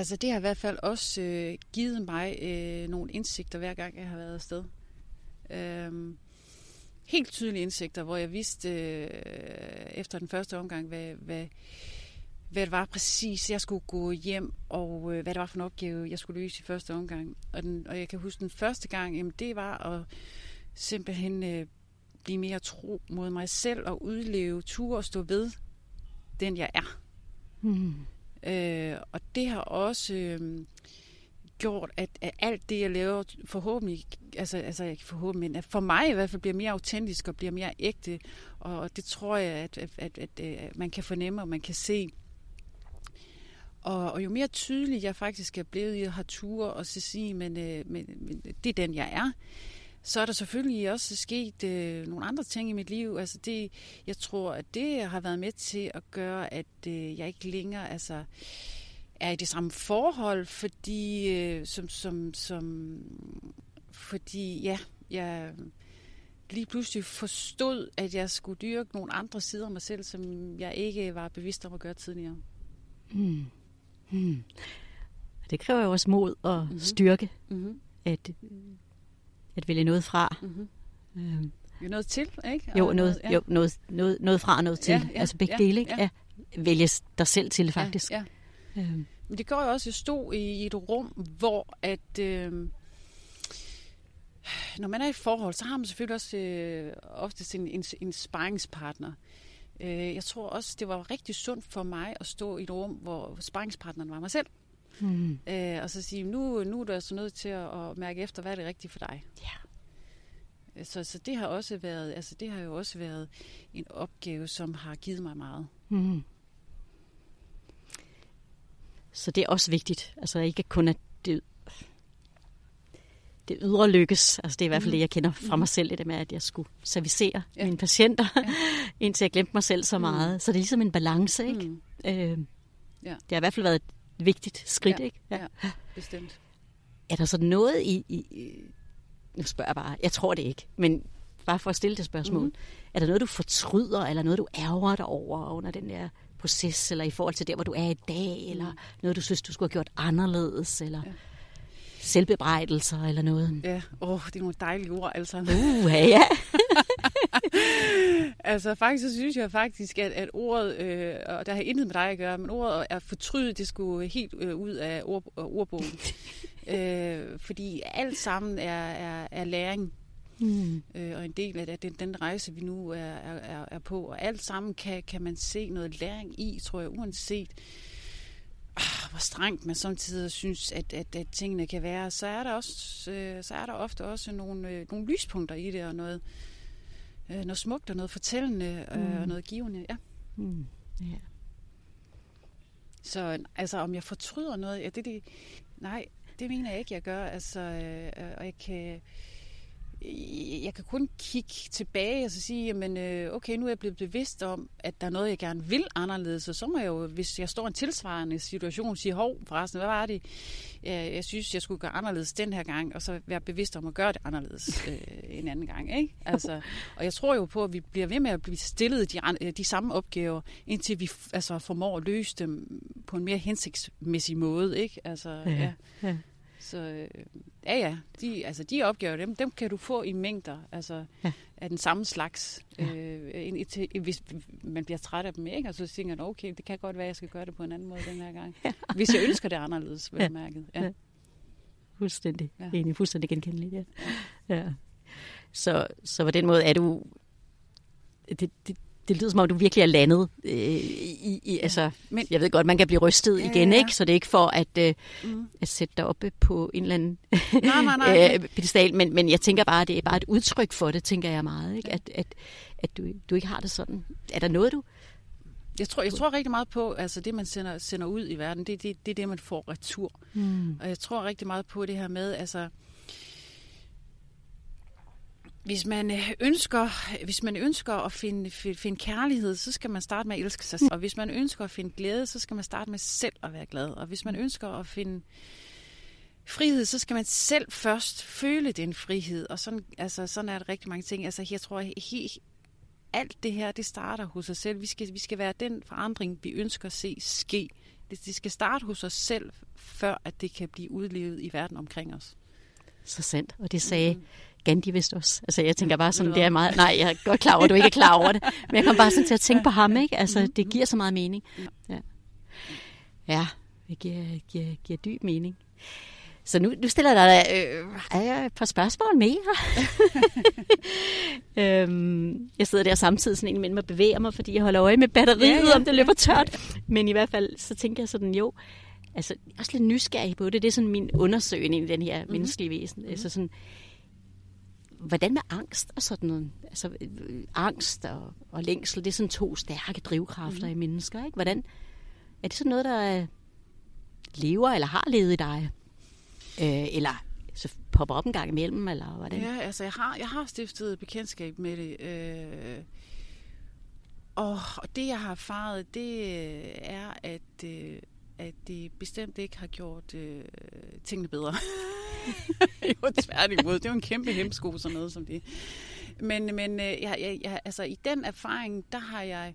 altså det har i hvert fald også øh, givet mig øh, nogle indsigter, hver gang jeg har været afsted. Øh, helt tydelige indsigter, hvor jeg vidste øh, efter den første omgang, hvad, hvad, hvad det var præcis, jeg skulle gå hjem, og øh, hvad det var for en opgave, jeg skulle løse i første omgang. Og, den, og jeg kan huske den første gang, jamen det var at simpelthen øh, blive mere tro mod mig selv og udleve, ture og stå ved den, jeg er. Mm. Øh, og det har også øh, gjort, at, at alt det, jeg laver, forhåbentlig, altså, altså ikke forhåbentlig, men at for mig i hvert fald bliver mere autentisk og bliver mere ægte. Og det tror jeg, at, at, at, at, at man kan fornemme og man kan se. Og, og jo mere tydelig jeg faktisk er blevet i at have ture og så sige, men, øh, men, men det er den, jeg er, så er der selvfølgelig også sket øh, nogle andre ting i mit liv. Altså det, jeg tror, at det har været med til at gøre, at øh, jeg ikke længere altså, er i det samme forhold, fordi, øh, som, som, som, fordi ja, jeg lige pludselig forstod, at jeg skulle dyrke nogle andre sider af mig selv, som jeg ikke var bevidst om at gøre tidligere. Mm. Mm. Det kræver jo også mod og Mhm. mm-hmm. styrke, Mm-hmm. at, at vælge noget fra. Mm-hmm. Øhm, Jo, noget til, ikke? jo, Og noget, ja. jo noget, noget, noget fra og noget til. Ja, ja, altså begge ja, dele, ikke? ja. Ja. Vælge dig selv til, faktisk. Ja, ja. Øhm, Men det går jo også, at stod i et rum, hvor at... Øh, når man er i et forhold, så har man selvfølgelig også øh, oftest en, en, en sparringspartner. Øh, jeg tror også, det var rigtig sundt for mig at stå i et rum, hvor sparringspartneren var mig selv. Mm. Øh, og så sige, nu, nu er du altså nødt til at, at mærke efter, hvad er det rigtigt for dig. Ja. Så, så det har også været, altså det har jo også været en opgave, som har givet mig meget. Mm. Så det er også vigtigt. Altså ikke kun at det, det ydre lykkes. Altså det er i hvert fald Mhm. det, jeg kender fra mig selv, det med, at jeg skulle servicere Ja. mine patienter, Ja. indtil jeg glemte mig selv så Mm. meget. Så det er ligesom en balance, ikke? Mm, Øh, Ja. Det har i hvert fald været et vigtigt skridt, Ja, ikke? ja. bestemt. Er der så noget i, i, i... Nu spørger jeg bare. Jeg tror det ikke. Men bare for at stille det spørgsmål. Mhm. Mm-hmm. Er der noget, du fortryder, eller noget, du ærger dig over under den der proces, eller i forhold til der, hvor du er i dag, mm. eller noget, du synes, du skulle have gjort anderledes, eller Ja. ja. selvbebrejdelser, eller noget? Ja, åh, det er nogle dejlige ord, altså. Uh, ja, ja. altså faktisk så synes jeg faktisk, at, at ordet, øh, og der har intet med dig at gøre, men ordet er fortrydet, det skulle helt øh, ud af ord, øh, ordbogen. øh, fordi alt sammen er, er, er læring, Mm. øh, og en del af det, den, den rejse, vi nu er, er, er- er på. Og alt sammen kan, kan man se noget læring i, tror jeg, uanset ah, hvor strengt man samtidig synes, at, at, at tingene kan være, så er der, også, øh, så er der ofte også nogle, øh, nogle lyspunkter i det, og noget, øh, noget smukt og noget fortællende øh, Mm. og noget givende. Ja. Mm. ja. Så altså, om jeg fortryder noget, ja, det, det, nej, det mener jeg ikke, jeg gør. Altså, øh, øh, og jeg kan, jeg kan kun kigge tilbage og så sige, jamen, øh, okay, nu er jeg blevet bevidst om, at der er noget, jeg gerne vil anderledes, og så må jeg jo, hvis jeg står i en tilsvarende situation, sige, hov, forresten, hvad var det, jeg, synes, jeg skulle gøre anderledes den her gang, og så være bevidst om at gøre det anderledes øh, en anden gang, ikke? Altså, og jeg tror jo på, at vi bliver ved med at blive stillet de, øh, de samme opgaver, indtil vi altså, formår at løse dem på en mere hensigtsmæssig måde, ikke? Altså, ja. ja. ja. Så øh, ja, ja, de, altså, de opgaver, dem, dem kan du få i mængder, altså Ja. af den samme slags, Ja. øh, hvis man bliver træt af dem, ikke? Og så tænker man, okay, det kan godt være, at jeg skal gøre det på en anden måde den her gang. Ja. Hvis jeg ønsker det anderledes, vel Ja. mærket. Ja. Ja. Fuldstændig. Ja. Egentlig fuldstændig genkendeligt, ja. ja. Så, så på den måde er du... Det, det, det lyder som om, du virkelig er landet øh, i, i altså, men, jeg ved godt, man kan blive rystet ja, igen, ja. ikke? Så det er ikke for at, øh, mm. at sætte dig oppe på en eller anden nej, nej, nej. øh, pedestal, men, men jeg tænker bare, det er bare et udtryk for det, tænker jeg meget, ikke? At, at, at du, du ikke har det sådan. Er der noget, du... Jeg tror, jeg tror rigtig meget på, altså det, man sender, sender ud i verden, det, det, det er det, man får retur. Mm. Og jeg tror rigtig meget på det her med, altså hvis man øh, ønsker, hvis man ønsker at finde, finde kærlighed, så skal man starte med at elske sig selv. Og hvis man ønsker at finde glæde, så skal man starte med selv at være glad. Og hvis man ønsker at finde frihed, så skal man selv først føle den frihed. Og sådan, altså, sådan er det rigtig mange ting. Altså, jeg tror, he, alt det her, det starter hos os selv. Vi skal, vi skal være den forandring, vi ønsker at se ske. Det, det skal starte hos os selv, før at det kan blive udlevet i verden omkring os. Så sandt. Og det sagde mm. Gandhi vist også. Altså jeg tænker bare sådan, det er meget... Nej, jeg er godt klar over, at du ikke er klar over det. Men jeg kom bare sådan til at tænke på ham, ikke? Altså det giver så meget mening. Ja, ja det giver, giver, giver dyb mening. Så nu, nu stiller jeg dig øh, et par spørgsmål mere. øhm, jeg sidder der samtidig sådan en med at bevæger mig, fordi jeg holder øje med batteriet, ja, ja, om det løber tørt. Men i hvert fald, så tænker jeg sådan, jo, altså også lidt nysgerrig på det. Det er sådan min undersøgning i den her mm-hmm. menneskelige væsen. Mm-hmm. Altså sådan, hvordan med angst og sådan noget? Altså, øh, angst og, og længsel, det er sådan to stærke drivkræfter mm. i mennesker, ikke? Hvordan, er det sådan noget, der lever eller har levet i dig? Øh, eller så popper op en gang imellem, eller hvordan? Ja, altså jeg har, jeg har stiftet bekendtskab med det. Øh, og, og det, jeg har erfaret, det øh, er, at, øh, at det bestemt ikke har gjort øh, tingene bedre. jo, tværtimod. Det er jo en kæmpe hemsko, sådan noget som det. Men, men øh, jeg, jeg, jeg, altså, i den erfaring, der har jeg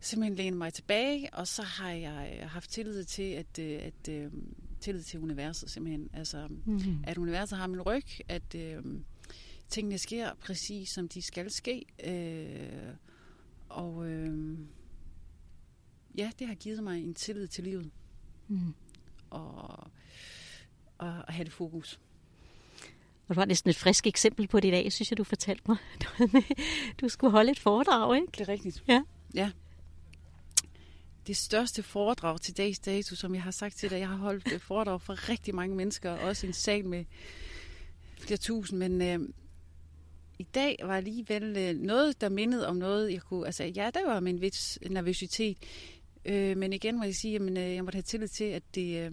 simpelthen lænet mig tilbage, og så har jeg haft tillid til, at, øh, at, at øh, tillid til universet simpelthen. Altså, mm-hmm. at universet har min ryg, at øh, tingene sker præcis, som de skal ske. Øh, og øh, ja, det har givet mig en tillid til livet. Mm. Og at, at have det fokus. Og du har næsten et frisk eksempel på det i dag, synes jeg, du fortalte mig. Du skulle holde et foredrag, ikke? Det er rigtigt. Ja. ja. Det største foredrag til dags dato, som jeg har sagt til dig, jeg har holdt et foredrag for rigtig mange mennesker, også en sal med flere tusind, men øh, i dag var alligevel øh, noget, der mindede om noget, jeg kunne, altså ja, der var min vis nervøsitet, øh, men igen må jeg sige, at øh, jeg måtte have tillid til, at det, øh,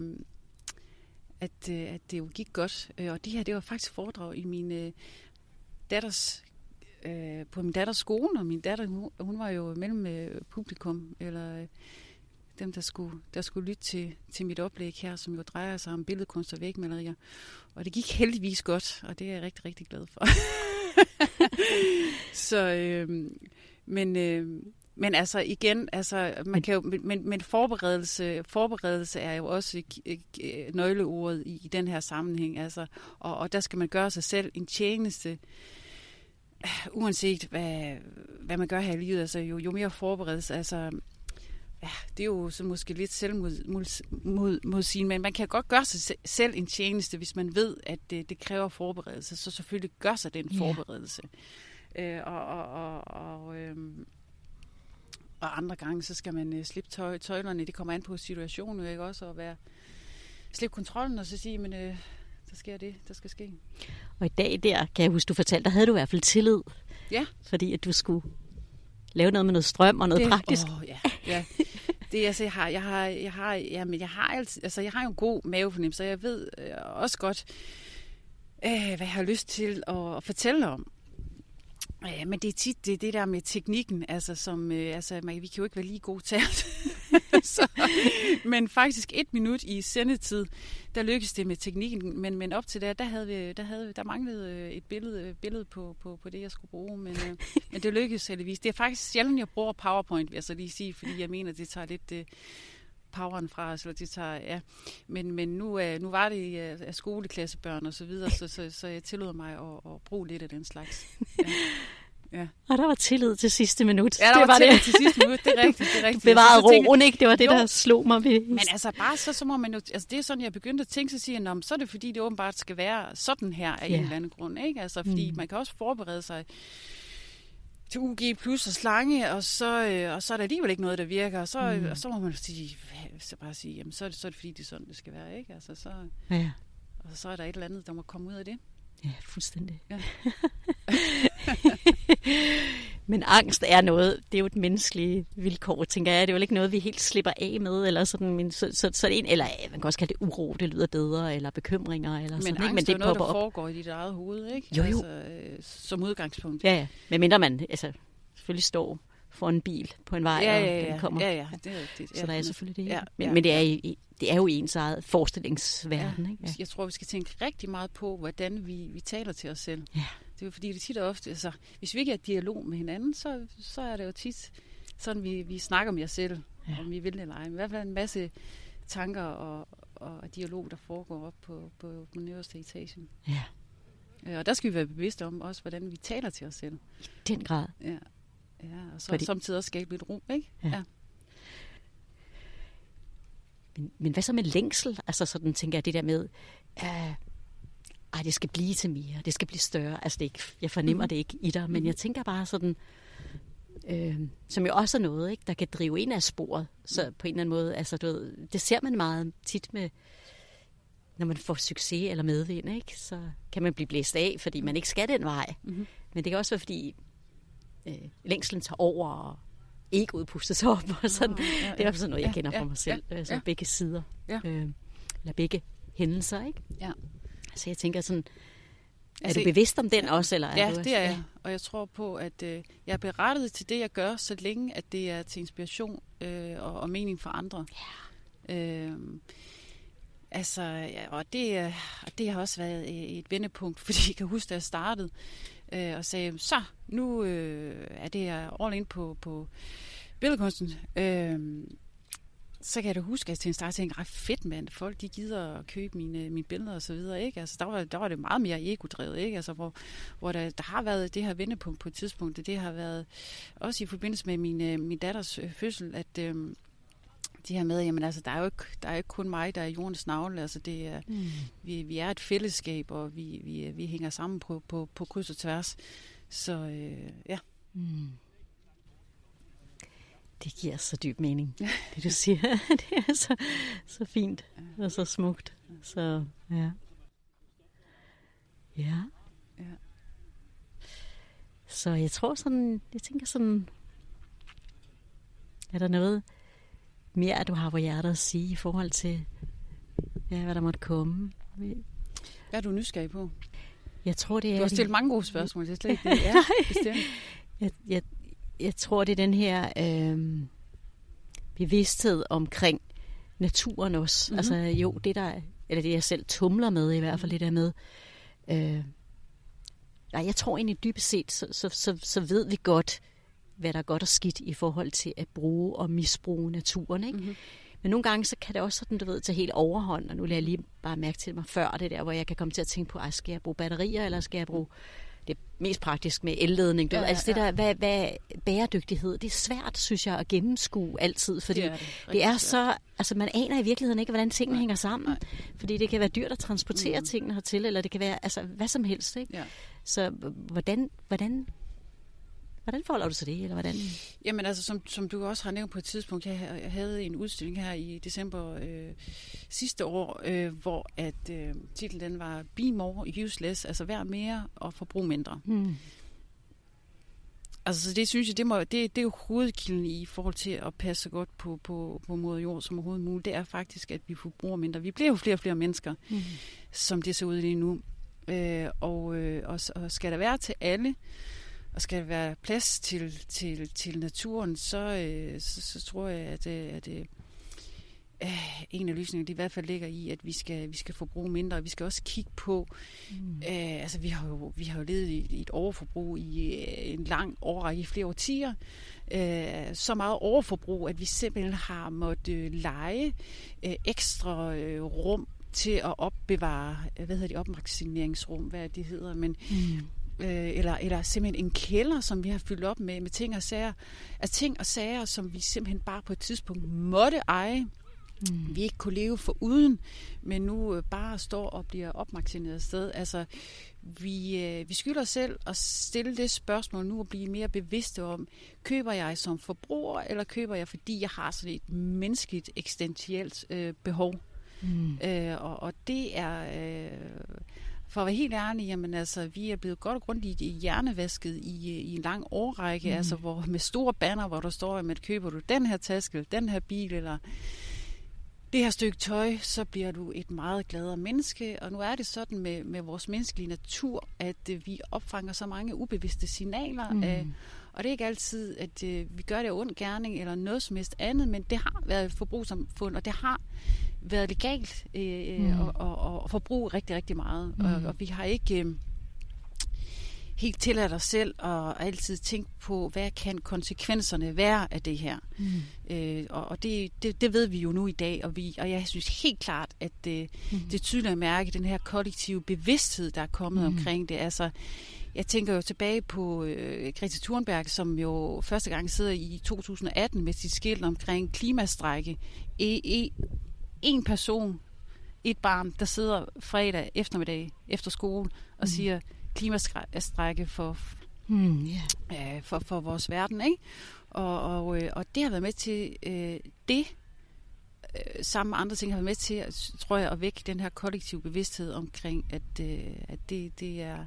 at, øh, at det jo gik godt. Øh, og det her, det var faktisk foredrag i min øh, datters, øh, på min datters skole, og min datter, hun, hun var jo mellem øh, publikum, eller øh, dem, der skulle, der skulle lytte til, til mit oplæg her, som jo drejer sig om billedkunst og vægmalerier. Og det gik heldigvis godt, og det er jeg rigtig, rigtig glad for. Så, øh, men, øh, men altså igen, altså, man kan jo, men, men forberedelse, forberedelse er jo også nøgleordet i, i den her sammenhæng. Altså, og, og der skal man gøre sig selv en tjeneste, uanset hvad, hvad man gør her i livet. Altså, jo, jo mere forberedelse, altså, ja, det er jo så måske lidt selvmod mod, mod, mod sin, men man kan godt gøre sig selv en tjeneste, hvis man ved, at det, det kræver forberedelse. Så selvfølgelig gør sig den forberedelse. Yeah. Øh, og og, og, og øhm, og andre gange, så skal man øh, slippe tøj, tøjlerne. Det kommer an på situationen, ikke også? At være, slippe kontrollen og så sige, men øh, der sker det, der skal ske. Og i dag der, kan jeg huske, du fortalte, der havde du i hvert fald tillid. Ja. Fordi at du skulle lave noget med noget strøm og noget det, praktisk. Åh, ja, ja. Det, altså, jeg har, jeg har, jeg har, ja, men jeg har, altid, altså, jeg har jo en god mavefornemmelse, så jeg ved øh, også godt, øh, hvad jeg har lyst til at, at fortælle om. Ja, men det er tit det, det der med teknikken, altså, som, øh, altså man, vi kan jo ikke være lige gode til så, Men faktisk et minut i sendetid, der lykkedes det med teknikken, men, men op til der, der, havde vi, der, havde, der manglede øh, et billede, øh, billede på, på, på det, jeg skulle bruge, men, øh, men det lykkedes heldigvis. Det er faktisk sjældent, jeg bruger PowerPoint, vil jeg så lige sige, fordi jeg mener, det tager lidt... Øh, poweren fra os, eller de tager, ja. Men, men nu, uh, nu var det af uh, skoleklassebørn og så videre, så, så, så jeg tillod mig at, at bruge lidt af den slags. Ja. Ja. Og der var tillid til sidste minut. Ja, der det var, var tillid det. til sidste minut, det er rigtigt. Det er rigtigt. Du bevarede roen, ikke? Det var det, jo. der slog mig ved. Men altså bare så, så må man jo, altså det er sådan, jeg begyndte at tænke, så siger jeg, så er det fordi, det åbenbart skal være sådan her af ja. en eller anden grund, ikke? Altså fordi mm. man kan også forberede sig til UG plus og slange, og så, øh, og så er der alligevel ikke noget, der virker. Og så, mm. og så må man sige, så bare sige, jamen så er, det, så er det fordi, det er sådan, det skal være. Ikke? Altså, så, ja. Og så er der et eller andet, der må komme ud af det. Ja, fuldstændig. Ja. Men angst er noget, det er jo et menneskeligt vilkår, tænker jeg. Det er jo ikke noget, vi helt slipper af med, eller sådan, men så, så, så en, eller man kan også kalde det uro, det lyder bedre, eller bekymringer, eller men sådan. Angst men det er noget, der op. foregår i dit eget hoved, ikke? Jo, jo. Altså, øh, som udgangspunkt. Ja, ja. Men mindre man altså, selvfølgelig står for en bil på en vej, ja, ja, ja, og den kommer. Ja, ja, det er rigtigt. Så der er selvfølgelig det. Ja, men, ja, men det er i, det er jo ens eget forestillingsverden. Ja. Ikke? Ja. Jeg tror, vi skal tænke rigtig meget på, hvordan vi, vi taler til os selv. Ja. Det er jo fordi, det tit og ofte, altså, hvis vi ikke er i dialog med hinanden, så, så er det jo tit sådan, vi, vi snakker med os selv, ja. om vi vil det eller ej. Men i hvert fald en masse tanker og, og dialog, der foregår op på, på, på nederste etagen. Ja. Og der skal vi være bevidste om også, hvordan vi taler til os selv. I den grad. Ja, ja og så Fordi... samtidig også skabe lidt ro, ikke? Ja. ja. Men, men hvad så med længsel? Altså sådan tænker jeg det der med, uh, ej, det skal blive til mere, det skal blive større. Altså det ikke, jeg fornemmer mm-hmm. det ikke i dig, men mm-hmm. jeg tænker bare sådan, øh, som jo også er noget, ikke, der kan drive ind af sporet. Så på en eller anden måde, altså du ved, det ser man meget tit med, når man får succes eller medvind, ikke, så kan man blive blæst af, fordi man ikke skal den vej. Mm-hmm. Men det kan også være, fordi øh, længslen tager over, og egoet puster sig op. Og sådan. Oh, ja, ja. Det er sådan noget, jeg kender ja, fra mig selv. Ja, altså ja. begge sider. Ja. Øh, eller begge hændelser, ikke? Ja. Så jeg tænker sådan, er altså, du bevidst om den ja, også? Eller er ja, du det er jeg. Og jeg tror på, at øh, jeg er berettet til det, jeg gør, så længe at det er til inspiration øh, og, og mening for andre. Ja. Øh, altså, ja, og det, og det har også været et vendepunkt, fordi jeg kan huske, da jeg startede øh, og sagde, så nu øh, er det all in på, på billedkunsten. Øh, så kan jeg da huske, at til en start tænkte, ret fedt mand, folk de gider at købe mine, mine billeder og så videre, ikke? Altså, der var, der var det meget mere ego-drevet, ikke? Altså, hvor, hvor der, der har været det her vendepunkt på et tidspunkt, det har været også i forbindelse med min, øh, min datters øh, fødsel, at øh, de her med, jamen altså, der er jo ikke, der er ikke kun mig, der er jordens navle, altså det er, mm. vi, vi er et fællesskab, og vi, vi, vi hænger sammen på, på, på kryds og tværs. Så øh, ja. Mm. Det giver så dyb mening, det du siger. det er så, så fint og så smukt. Så ja. Ja. ja. Så jeg tror sådan, jeg tænker sådan, er der noget mere, du har på hjertet at sige i forhold til, ja, hvad der måtte komme? Hvad er du nysgerrig på? Jeg tror, det er... Du har stillet mange gode spørgsmål, det er slet ikke det. Ja, bestemt. jeg, jeg, jeg tror, det er den her øh, bevidsthed omkring naturen også. Mm-hmm. Altså jo, det der, eller det jeg selv tumler med i hvert fald, det der med, øh, nej, jeg tror egentlig dybest set, så, så, så, så ved vi godt, hvad der er godt og skidt i forhold til at bruge og misbruge naturen. Ikke? Mm-hmm. Men nogle gange, så kan det også sådan, du ved, tage helt overhånd, og nu lader jeg lige bare mærke til mig før det der, hvor jeg kan komme til at tænke på, skal jeg bruge batterier, eller skal jeg bruge det er mest praktisk med elledning. Ja, ja, altså det der, hvad, hvad bæredygtighed, det er svært, synes jeg, at gennemskue altid, fordi det er, det. det er så, altså man aner i virkeligheden ikke, hvordan tingene Nej. hænger sammen, Nej. fordi det kan være dyrt at transportere mm. tingene hertil, eller det kan være, altså hvad som helst, ikke? Ja. Så hvordan, hvordan Hvordan forholder du sig det, eller hvordan? Jamen altså, som, som du også har nævnt på et tidspunkt, jeg, jeg havde en udstilling her i december øh, sidste år, øh, hvor at øh, titlen den var Be More Useless, altså vær mere og forbrug mindre. Hmm. Altså, så det synes jeg, det, må, det, det er jo hovedkilden i forhold til at passe godt på, på, på moder jord som overhovedet muligt. Det er faktisk, at vi forbruger mindre. Vi bliver jo flere og flere mennesker, mm. som det ser ud lige nu. Øh, og, øh, og, og skal der være til alle, og skal der være plads til, til, til naturen, så, øh, så, så tror jeg, at, øh, at øh, øh, en af løsningerne i hvert fald ligger i, at vi skal, vi skal forbruge mindre, og vi skal også kigge på, mm. øh, altså vi har jo, vi har jo levet i, i et overforbrug i øh, en lang årrække, i flere årtier, øh, så meget overforbrug, at vi simpelthen har måttet øh, lege øh, ekstra øh, rum til at opbevare, hvad hedder det, opmagasineringsrum, hvad det hedder, men mm øh, eller, eller simpelthen en kælder, som vi har fyldt op med, med ting og sager. Altså ting og sager, som vi simpelthen bare på et tidspunkt måtte eje, mm. vi ikke kunne leve for uden, men nu øh, bare står og bliver opmagasineret sted. Altså, vi, øh, vi skylder os selv at stille det spørgsmål nu og blive mere bevidste om, køber jeg som forbruger, eller køber jeg, fordi jeg har sådan et menneskeligt eksistentielt øh, behov? Mm. Øh, og, og det er... Øh, for at være helt ærlig, jamen altså, vi er blevet godt og grundigt hjernevasket i, i en lang årrække, mm. altså hvor, med store banner, hvor der står, at køber du den her taske, den her bil, eller det her stykke tøj, så bliver du et meget gladere menneske. Og nu er det sådan med, med vores menneskelige natur, at vi opfanger så mange ubevidste signaler. Mm. Øh, og det er ikke altid, at øh, vi gør det af ond gerning eller noget som helst andet, men det har været et forbrugssamfund, og det har været legalt øh, mm. at, at, at forbruge rigtig, rigtig meget. Mm. Og, og vi har ikke... Øh, helt tilladt os selv og altid tænke på, hvad kan konsekvenserne være af det her. Mm. Øh, og og det, det, det ved vi jo nu i dag, og, vi, og jeg synes helt klart, at det, mm. det er tydeligt at mærke den her kollektive bevidsthed, der er kommet mm. omkring det. Altså, jeg tænker jo tilbage på øh, Greta Thunberg, som jo første gang sidder i 2018 med sit skilt omkring klimastrække. E, e, en person, et barn, der sidder fredag eftermiddag efter skole og mm. siger, klimastrække for, mm, yeah. øh, for, for vores verden. Ikke? Og, og, øh, og det har været med til øh, det, øh, sammen med andre ting, har været med til, tror jeg, at vække den her kollektive bevidsthed omkring, at, øh, at det, det er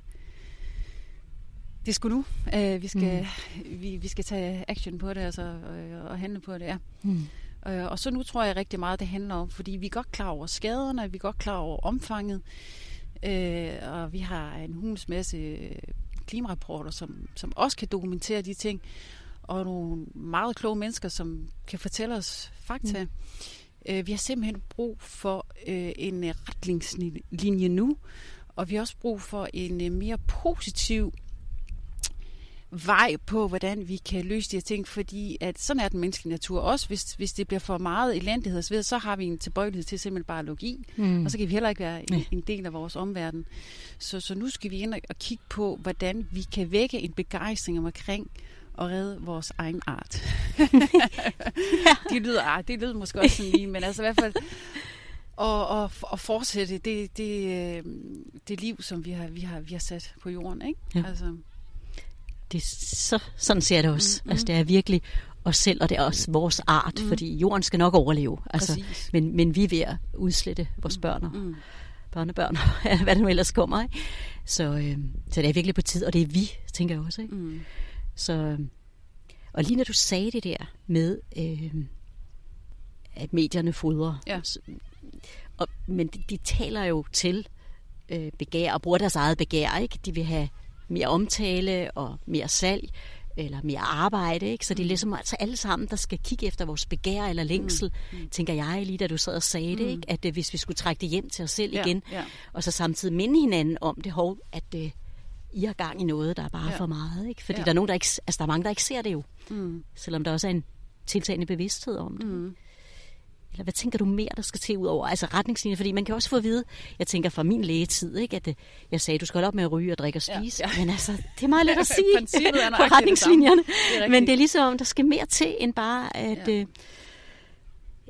det skulle nu. Uh, vi, skal, mm. vi, vi skal tage action på det altså, og, og handle på det, ja. Mm. Uh, og så nu tror jeg rigtig meget, det handler om, fordi vi er godt klar over skaderne, vi er godt klar over omfanget, Øh, og vi har en hulens masse øh, klimarapporter, som, som også kan dokumentere de ting, og nogle meget kloge mennesker, som kan fortælle os fakta. Mm. Øh, vi har simpelthen brug for øh, en retningslinje nu, og vi har også brug for en øh, mere positiv vej på, hvordan vi kan løse de her ting, fordi at sådan er den menneskelige natur også. Hvis, hvis det bliver for meget elendighed så har vi en tilbøjelighed til simpelthen bare logi, mm. og så kan vi heller ikke være en, en del af vores omverden. Så, så nu skal vi ind og kigge på, hvordan vi kan vække en begejstring omkring at redde vores egen art. det, lyder, ah, det lyder måske også sådan lige, men altså i hvert fald og, og, og fortsætte det, det, øh, det liv, som vi har, vi har, vi har sat på jorden. Ikke? Ja. Altså, det så, sådan ser det også. Mm, mm. Altså, det er virkelig os selv, og det er også vores art, mm. fordi jorden skal nok overleve. Altså, men, men vi er ved at udslette vores mm, børn og mm. børnebørn, hvad det nu ellers kommer. Ikke? Så, øh, så det er virkelig på tid, og det er vi, tænker jeg også. Ikke? Mm. Så, og lige når du sagde det der med, øh, at medierne fodrer, ja. så, og, men de, de taler jo til øh, begær og bruger deres eget begær. Ikke? De vil have mere omtale og mere salg eller mere arbejde. Ikke? Så det er mm. ligesom altså alle sammen, der skal kigge efter vores begær eller længsel, mm. Mm. tænker jeg lige, da du sad og sagde mm. det, ikke? at uh, hvis vi skulle trække det hjem til os selv ja, igen, ja. og så samtidig minde hinanden om det, hov, at uh, I har gang i noget, der er bare ja. for meget. Ikke? Fordi ja. der, er nogen, der, ikke, altså, der er mange, der ikke ser det jo, mm. selvom der også er en tiltagende bevidsthed om det. Mm. Eller hvad tænker du mere, der skal til ud over? Altså retningslinjer, fordi man kan også få at vide, jeg tænker fra min lægetid, ikke, at øh, jeg sagde, du skal holde op med at ryge og drikke og spise. Ja, ja. Men altså, det er meget let at sige på retningslinjerne. Det men det er ligesom, der skal mere til, end bare at... Ja. Øh,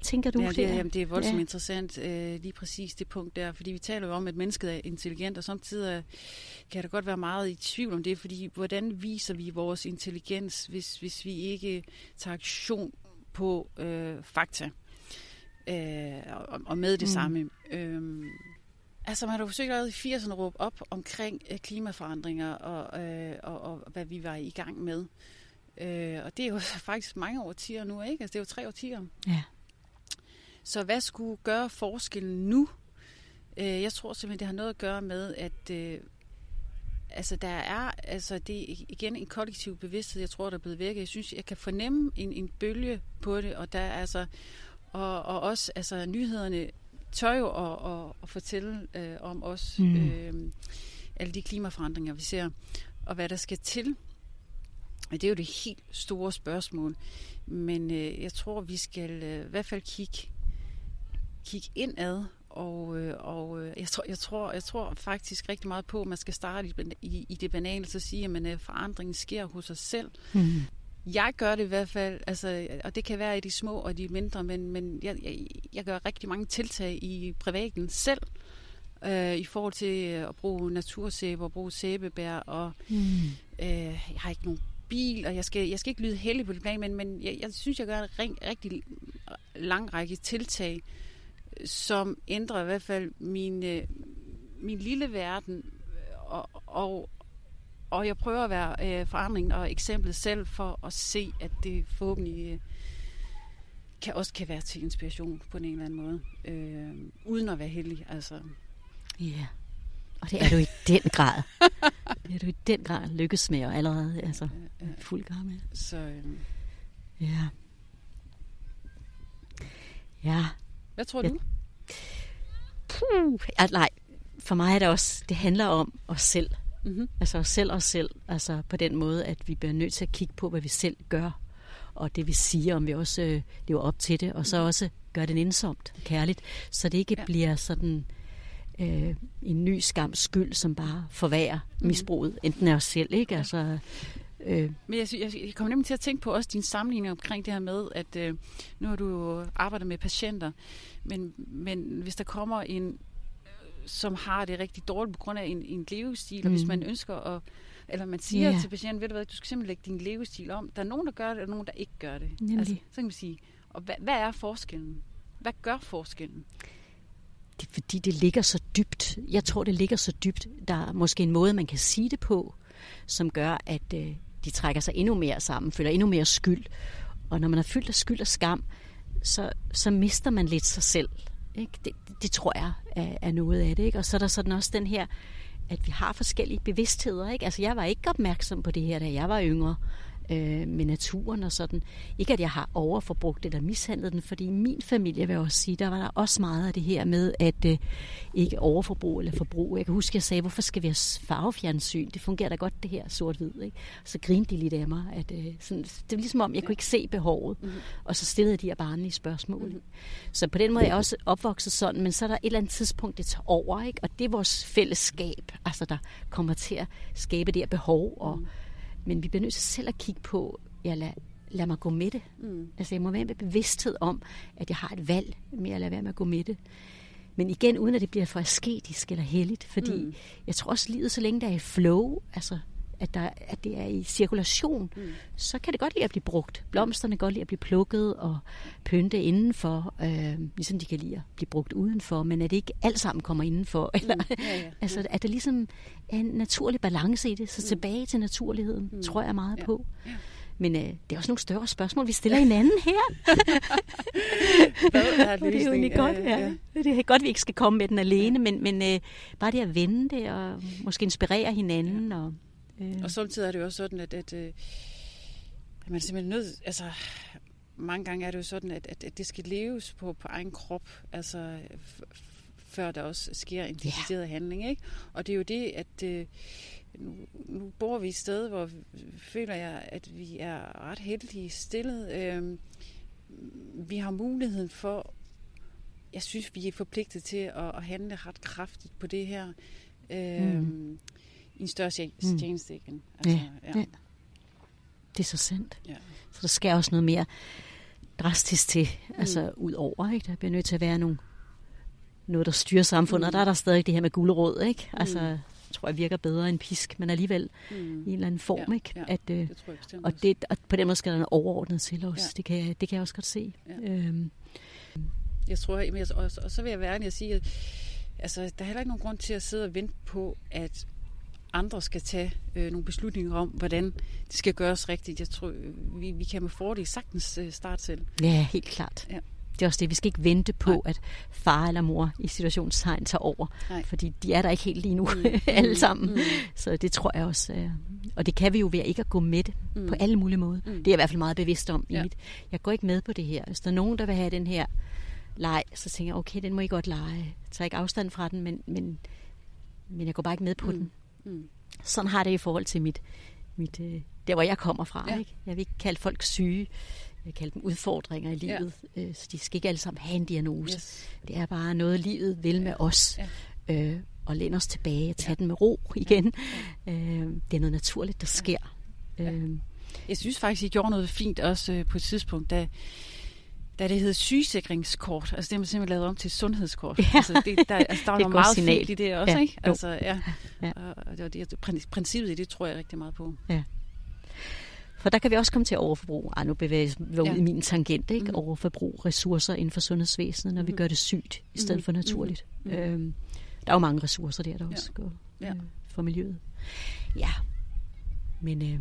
tænker du ja, det? Er, jamen, det er voldsomt ja. interessant, øh, lige præcis det punkt der, fordi vi taler jo om, at mennesket er intelligent, og samtidig kan der godt være meget i tvivl om det, fordi hvordan viser vi vores intelligens, hvis, hvis vi ikke tager aktion på øh, fakta? Øh, og, og med det mm. samme. Øhm, altså man har jo forsøgt allerede i 80'erne at råbe op omkring øh, klimaforandringer og, øh, og, og hvad vi var i gang med. Øh, og det er jo faktisk mange årtier nu, ikke? Altså det er jo tre årtier. Ja. Så hvad skulle gøre forskellen nu? Øh, jeg tror simpelthen, det har noget at gøre med, at øh, altså der er altså det er igen en kollektiv bevidsthed, jeg tror, der er blevet vækket. Jeg synes, jeg kan fornemme en, en bølge på det, og der er altså og, og også altså, nyhederne tør jo at, at, at fortælle øh, om os mm. øh, alle de klimaforandringer, vi ser, og hvad der skal til. Det er jo det helt store spørgsmål. Men øh, jeg tror, vi skal øh, i hvert fald kigge, kigge indad og, øh, og øh, jeg, tror, jeg, tror, jeg tror faktisk rigtig meget på, at man skal starte i, i, i det banale, så sige, at man, øh, forandringen sker hos os selv. Mm. Jeg gør det i hvert fald, altså, og det kan være i de små og de mindre, men, men jeg, jeg, jeg gør rigtig mange tiltag i privaten selv, øh, i forhold til at bruge natursæbe og bruge sæbebær, og mm. øh, jeg har ikke nogen bil, og jeg skal, jeg skal ikke lyde heldig på det plan, men, men jeg, jeg synes, jeg gør en ring, rigtig lang række tiltag, som ændrer i hvert fald min, øh, min lille verden, og, og, og jeg prøver at være øh, forandringen og eksemplet selv for at se, at det forhåbentlig øh, kan også kan være til inspiration på en eller anden måde, øh, uden at være heldig. Altså. Ja, yeah. og det er du i den grad. det er du i den grad lykkes med, og allerede altså, fuld gang med. Så, øh... Ja. Ja. Hvad tror du? Puh, ja, nej, for mig er det også, det handler om os selv. Mm-hmm. Altså os selv os selv. Altså på den måde, at vi bliver nødt til at kigge på, hvad vi selv gør. Og det vi siger, om vi også øh, lever op til det. Og så mm-hmm. også gør det indsomt kærligt. Så det ikke ja. bliver sådan øh, en ny skam skyld, som bare forværrer mm-hmm. misbruget. Enten af os selv, ikke? Altså, Øh. Men jeg, jeg, jeg kommer nemlig til at tænke på også din sammenligning omkring det her med, at øh, nu har du arbejdet med patienter, men, men hvis der kommer en, som har det rigtig dårligt på grund af en, en levestil, mm. og hvis mm. man ønsker at eller man siger yeah. til patienten, ved du hvad, du skal simpelthen lægge din levestil om. Der er nogen, der gør det, og nogen, der ikke gør det. Altså, så kan man sige, og hvad, hvad er forskellen? Hvad gør forskellen? Det er fordi, det ligger så dybt. Jeg tror, det ligger så dybt. Der er måske en måde, man kan sige det på, som gør, at øh, de trækker sig endnu mere sammen, føler endnu mere skyld. Og når man er fyldt af skyld og skam, så, så mister man lidt sig selv. Ikke? Det, det tror jeg er, er noget af det. Ikke? Og så er der sådan også den her, at vi har forskellige bevidstheder. Ikke? Altså jeg var ikke opmærksom på det her, da jeg var yngre øh, med naturen og sådan. Ikke at jeg har overforbrugt eller mishandlet den, fordi i min familie, vil jeg også sige, der var der også meget af det her med at øh, ikke overforbrug eller forbrug. Jeg kan huske, at jeg sagde, hvorfor skal vi have farvefjernsyn? Det fungerer da godt, det her sort-hvid. Ikke? Så grinte de lidt af mig. At, øh, sådan, det var ligesom om, jeg kunne ikke se behovet. Mm-hmm. Og så stillede de her barnlige spørgsmål. Mm-hmm. Så på den måde er jeg også opvokset sådan, men så er der et eller andet tidspunkt, det tager over. Ikke? Og det er vores fællesskab, altså der kommer til at skabe det her behov og mm men vi bliver nødt til selv at kigge på, ja, lad, lad mig gå med det. Mm. Altså jeg må være med bevidsthed om, at jeg har et valg med at lade være med at gå med det. Men igen, uden at det bliver for asketisk eller heldigt, fordi mm. jeg tror også, livet, så længe der er flow, altså at, der, at det er i cirkulation, mm. så kan det godt lide at blive brugt. Blomsterne kan godt lide at blive plukket og pynte indenfor, øh, ligesom de kan lide at blive brugt udenfor, men at det ikke alt sammen kommer indenfor. Eller, mm. ja, ja. altså, at der ligesom er en naturlig balance i det, så mm. tilbage til naturligheden, mm. tror jeg meget ja. på. Ja. Men øh, det er også nogle større spørgsmål, vi stiller hinanden her. Hvad er det er jo godt, ja. ja. Det er godt, vi ikke skal komme med den alene, ja. men, men øh, bare det at vende det og måske inspirere hinanden. Ja. Og, Øh. Og samtidig er det jo også sådan, at, at, øh, at man simpelthen nødt, altså mange gange er det jo sådan, at, at, at det skal leves på, på egen krop, altså før der også sker en decideret yeah. handling, ikke? Og det er jo det, at øh, nu, nu bor vi et sted, hvor føler jeg, at vi er ret heldige stillet. Øh, vi har muligheden for, jeg synes, vi er forpligtet til at, at handle ret kraftigt på det her. Øh, mm en større tjeneste mm. igen. Altså, ja, ja. Det er så sandt. Ja. Så der skal også noget mere drastisk til, mm. altså ud over, ikke? Der bliver nødt til at være nogle, noget, der styrer samfundet, mm. og der er der stadig det her med gulerod, ikke? Mm. Altså, jeg tror jeg virker bedre end pisk, men alligevel mm. i en eller anden form, ja, ikke? Ja, at, øh, det tror jeg og, det, og på den måde skal der noget overordnet til os. Ja. Det, kan, det kan jeg også godt se. Ja. Øhm. Jeg tror, jeg, og, og så vil jeg være ærlig at sige, at altså, der er heller ikke nogen grund til at sidde og vente på, at andre skal tage øh, nogle beslutninger om, hvordan det skal gøres rigtigt. Jeg tror, vi, vi kan med fordel sagtens øh, starte selv. Ja, helt klart. Ja. Det er også det, vi skal ikke vente på, Nej. at far eller mor i situationstegn tager over. Nej. Fordi de er der ikke helt lige nu, mm. alle sammen. Mm. Så det tror jeg også. Øh, og det kan vi jo ved ikke at gå med det mm. på alle mulige måder. Mm. Det er jeg i hvert fald meget bevidst om. Ja. I mit. Jeg går ikke med på det her. Hvis der er nogen, der vil have den her leg, så tænker jeg, okay, den må I godt lege. Jeg tager ikke afstand fra den, men, men, men jeg går bare ikke med på mm. den. Mm. Sådan har det i forhold til mit, mit øh, der hvor jeg kommer fra. Ja. Ikke? Jeg vil ikke kalde folk syge. Jeg kalder dem udfordringer i livet. Ja. Øh, så de skal ikke alle sammen have en diagnose. Yes. Det er bare noget, livet vil med os. Ja. Øh, og læne os tilbage og tage ja. den med ro igen. Ja. Øh, det er noget naturligt, der sker. Ja. Øh, Jeg synes faktisk, I gjorde noget fint også øh, på et tidspunkt, da, da det hed sygesikringskort. Altså det har man simpelthen lavet om til sundhedskort. Ja. Altså, det, der, altså, der var er noget meget signal. fint i det også, Ja, ikke? Altså, ja. Ja. Og, det det, prin- princippet i det tror jeg rigtig meget på. For der kan vi også komme til overforbrug. Ej, nu bevæger ud Ja. i min tangent, ikke? Mhm. Overforbrug ressourcer inden for sundhedsvæsenet, når vi Mhm. gør det sygt, i stedet Mhm. for naturligt. Mhm. Øhm, der er jo mange ressourcer der, der Ja. også går Ja. øh, for miljøet. Ja, men øh,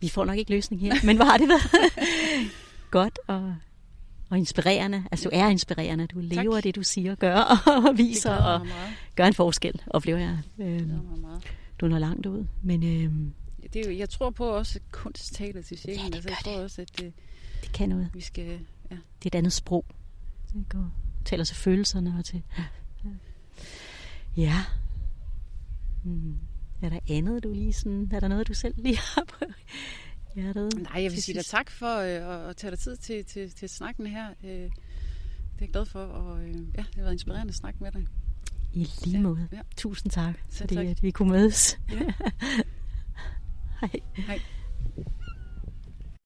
vi får nok ikke løsning her. Men hvor har det været godt og, og inspirerende. Altså, du er inspirerende. Du lever Tak. det, du siger og gør, og Det viser og gør en forskel, oplever jeg. Det Øh, du når langt ud. Men øh, Det er jo, jeg tror på også, at kunst taler til sjælen. Ja, det altså, jeg tror også, at det, det kan noget. vi skal... Ja. det er et andet sprog. Det går, taler til følelserne og til... Ja. Mm. Er der andet, du lige sådan... Er der noget, du selv lige har på hjertet? Nej, jeg vil sige dig tak for øh, at, tage dig tid til, til, til snakken her. Øh, det er jeg glad for, og øh, ja, det har været inspirerende at snakke med dig. I lige Ja, måde. ja. Tusind tak, Selv fordi tak. at vi kunne mødes. Ja. Hej. Hej.